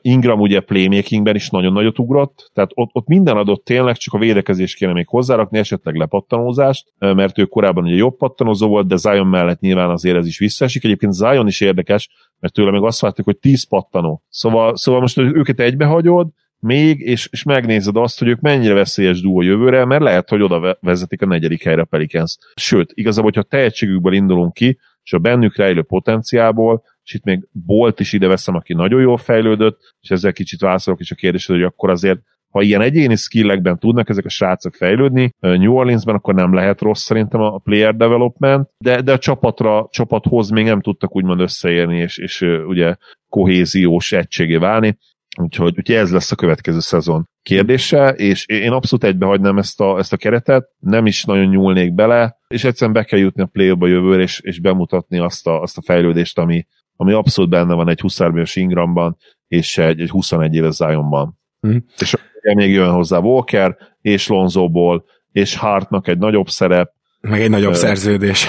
Ingram ugye playmakingben is nagyon nagyot ugrott, tehát ott, ott minden adott tényleg, csak a védekezés kéne még hozzárakni, esetleg lepattanózást, mert ő korábban ugye jobb pattanozó volt, de Zion mellett nyilván azért ez is visszaesik. Egyébként Zion is érdekes, mert tőle meg azt vártuk, hogy 10 pattanó. Szóval, szóval most őket egybehagyod, még, és, és megnézed azt, hogy ők mennyire veszélyes duó jövőre, mert lehet, hogy oda vezetik a negyedik helyre Pelicans. Sőt, igazából, hogyha tehetségükből indulunk ki, és a bennük rejlő potenciából, és itt még Bolt is ide veszem, aki nagyon jól fejlődött, és ezzel kicsit válaszolok is a kérdésre, hogy akkor azért ha ilyen egyéni skillekben tudnak ezek a srácok fejlődni, New Orleansben akkor nem lehet rossz szerintem a player development, de, de a csapatra, csapathoz még nem tudtak úgymond összeérni, és, és ugye kohéziós egységé válni. Úgyhogy, úgyhogy ez lesz a következő szezon kérdése, és én abszolút egybehagynám ezt a, ezt a keretet, nem is nagyon nyúlnék bele, és egyszerűen be kell jutni a play ba jövőre, és, és bemutatni azt a, azt a fejlődést, ami, ami abszolút benne van egy 23 éves Ingramban, és egy, egy 21 éves Zionban. Mm. És még jön hozzá Walker, és Lonzoból, és Hartnak egy nagyobb szerep. Meg egy nagyobb uh, szerződés.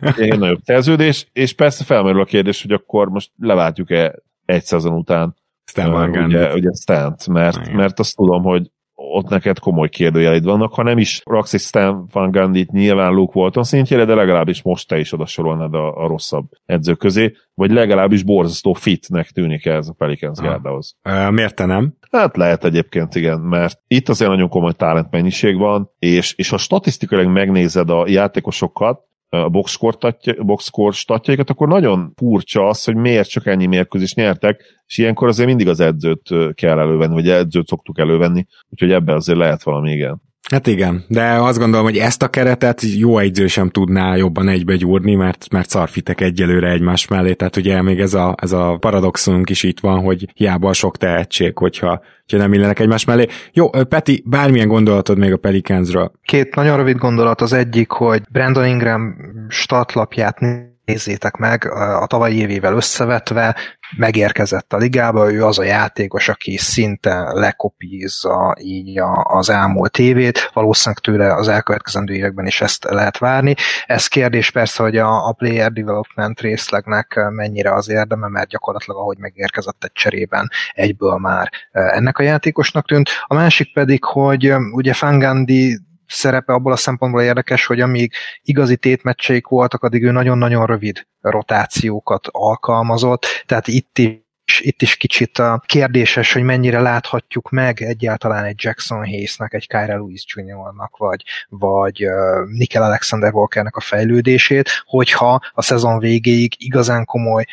egy nagyobb szerződés, és persze felmerül a kérdés, hogy akkor most leváltjuk-e egy szezon után Stan Van Ugye, ugye Stant, mert, mert azt tudom, hogy ott neked komoly kérdőjelid vannak, ha nem is raksz egy Stan Van Gandit nyilván Luke Walton szintjére, de legalábbis most te is oda sorolnád a, a rosszabb edző közé, vagy legalábbis borzasztó fitnek tűnik ez a Pelicans gárdához. Miért te nem? Hát lehet egyébként, igen, mert itt azért nagyon komoly talent mennyiség van, és, és ha statisztikailag megnézed a játékosokat, a boxscore statjaikat, akkor nagyon furcsa az, hogy miért csak ennyi mérkőzést nyertek, és ilyenkor azért mindig az edzőt kell elővenni, vagy edzőt szoktuk elővenni, úgyhogy ebben azért lehet valami, igen. Hát igen, de azt gondolom, hogy ezt a keretet jó egyző sem tudná jobban egybe gyúrni, mert, mert szarfitek egyelőre egymás mellé, tehát ugye még ez a, ez a paradoxunk is itt van, hogy hiába a sok tehetség, hogyha, hogyha nem illenek egymás mellé. Jó, Peti, bármilyen gondolatod még a Pelicansről? Két nagyon rövid gondolat, az egyik, hogy Brandon Ingram statlapját nézzétek meg, a tavalyi évével összevetve megérkezett a ligába, ő az a játékos, aki szinte lekopízza így az elmúlt évét, valószínűleg tőle az elkövetkezendő években is ezt lehet várni. Ez kérdés persze, hogy a, a player development részlegnek mennyire az érdeme, mert gyakorlatilag ahogy megérkezett egy cserében, egyből már ennek a játékosnak tűnt. A másik pedig, hogy ugye Fangandi szerepe abból a szempontból érdekes, hogy amíg igazi tétmeccseik voltak, addig ő nagyon-nagyon rövid rotációkat alkalmazott, tehát itt is itt is kicsit a kérdéses, hogy mennyire láthatjuk meg egyáltalán egy Jackson Hayes-nek, egy Kyra Lewis Jr.-nak, vagy, vagy Nickel Alexander Walkernek a fejlődését, hogyha a szezon végéig igazán komoly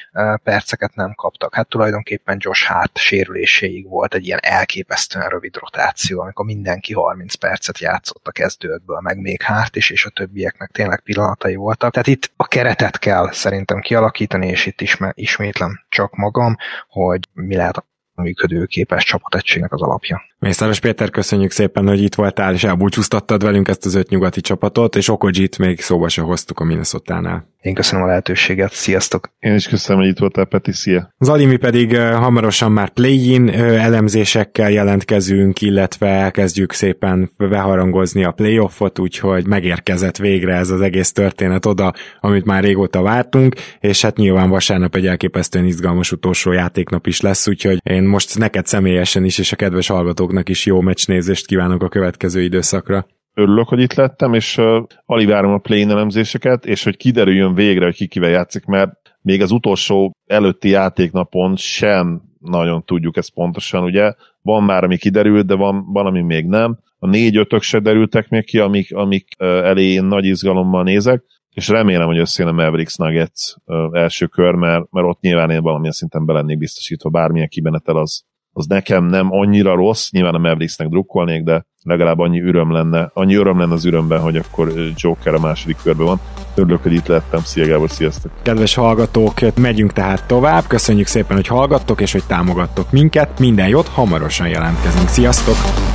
perceket nem kaptak. Hát tulajdonképpen Josh Hart sérüléséig volt egy ilyen elképesztően rövid rotáció, amikor mindenki 30 percet játszott a kezdőkből, meg még Hart is, és a többieknek tényleg pillanatai voltak. Tehát itt a keretet kell szerintem kialakítani, és itt isme, ismétlem csak magam, hogy mi lehet működőképes csapategységnek az alapja. Mészáros Péter, köszönjük szépen, hogy itt voltál, és elbúcsúztattad velünk ezt az öt nyugati csapatot, és Okojit még szóba se hoztuk a Minnesota-nál. Én köszönöm a lehetőséget, sziasztok! Én is köszönöm, hogy itt voltál, Peti, szia! Zalimi pedig hamarosan már play-in elemzésekkel jelentkezünk, illetve elkezdjük szépen beharangozni a playoffot, úgyhogy megérkezett végre ez az egész történet oda, amit már régóta vártunk, és hát nyilván vasárnap egy elképesztően izgalmas utolsó játéknap is lesz, úgyhogy én most neked személyesen is, és a kedves hallgatóknak is jó meccsnézést kívánok a következő időszakra örülök, hogy itt lettem, és uh, alig várom a play elemzéseket, és hogy kiderüljön végre, hogy ki kivel játszik, mert még az utolsó előtti játéknapon sem nagyon tudjuk ezt pontosan, ugye? Van már, ami kiderült, de van, van ami még nem. A négy-ötök se derültek még ki, amik, amik elé én nagy izgalommal nézek, és remélem, hogy összejön a Mavericks Nuggets első kör, mert, mert ott nyilván én valamilyen szinten belennék biztosítva, bármilyen kibenetel az, az nekem nem annyira rossz, nyilván a Mavericksnek drukkolnék, de legalább annyi öröm lenne, annyi öröm lenne az örömben, hogy akkor Joker a második körben van. Örülök, hogy itt lettem. Szia Gábor, sziasztok! Kedves hallgatók, megyünk tehát tovább. Köszönjük szépen, hogy hallgattok és hogy támogattok minket. Minden jót, hamarosan jelentkezünk. Sziasztok!